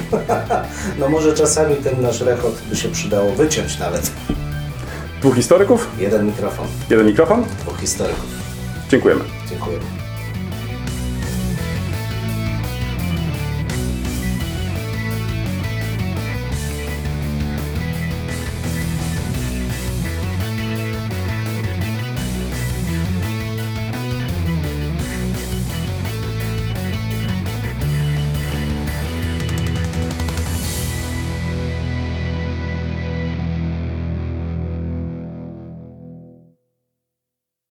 No może czasami ten nasz rechot by się przydało wyciąć nawet. Dwóch historyków, Jeden mikrofon, jeden mikrofon. dwóch historyków. Dziękujemy. Dziękuję.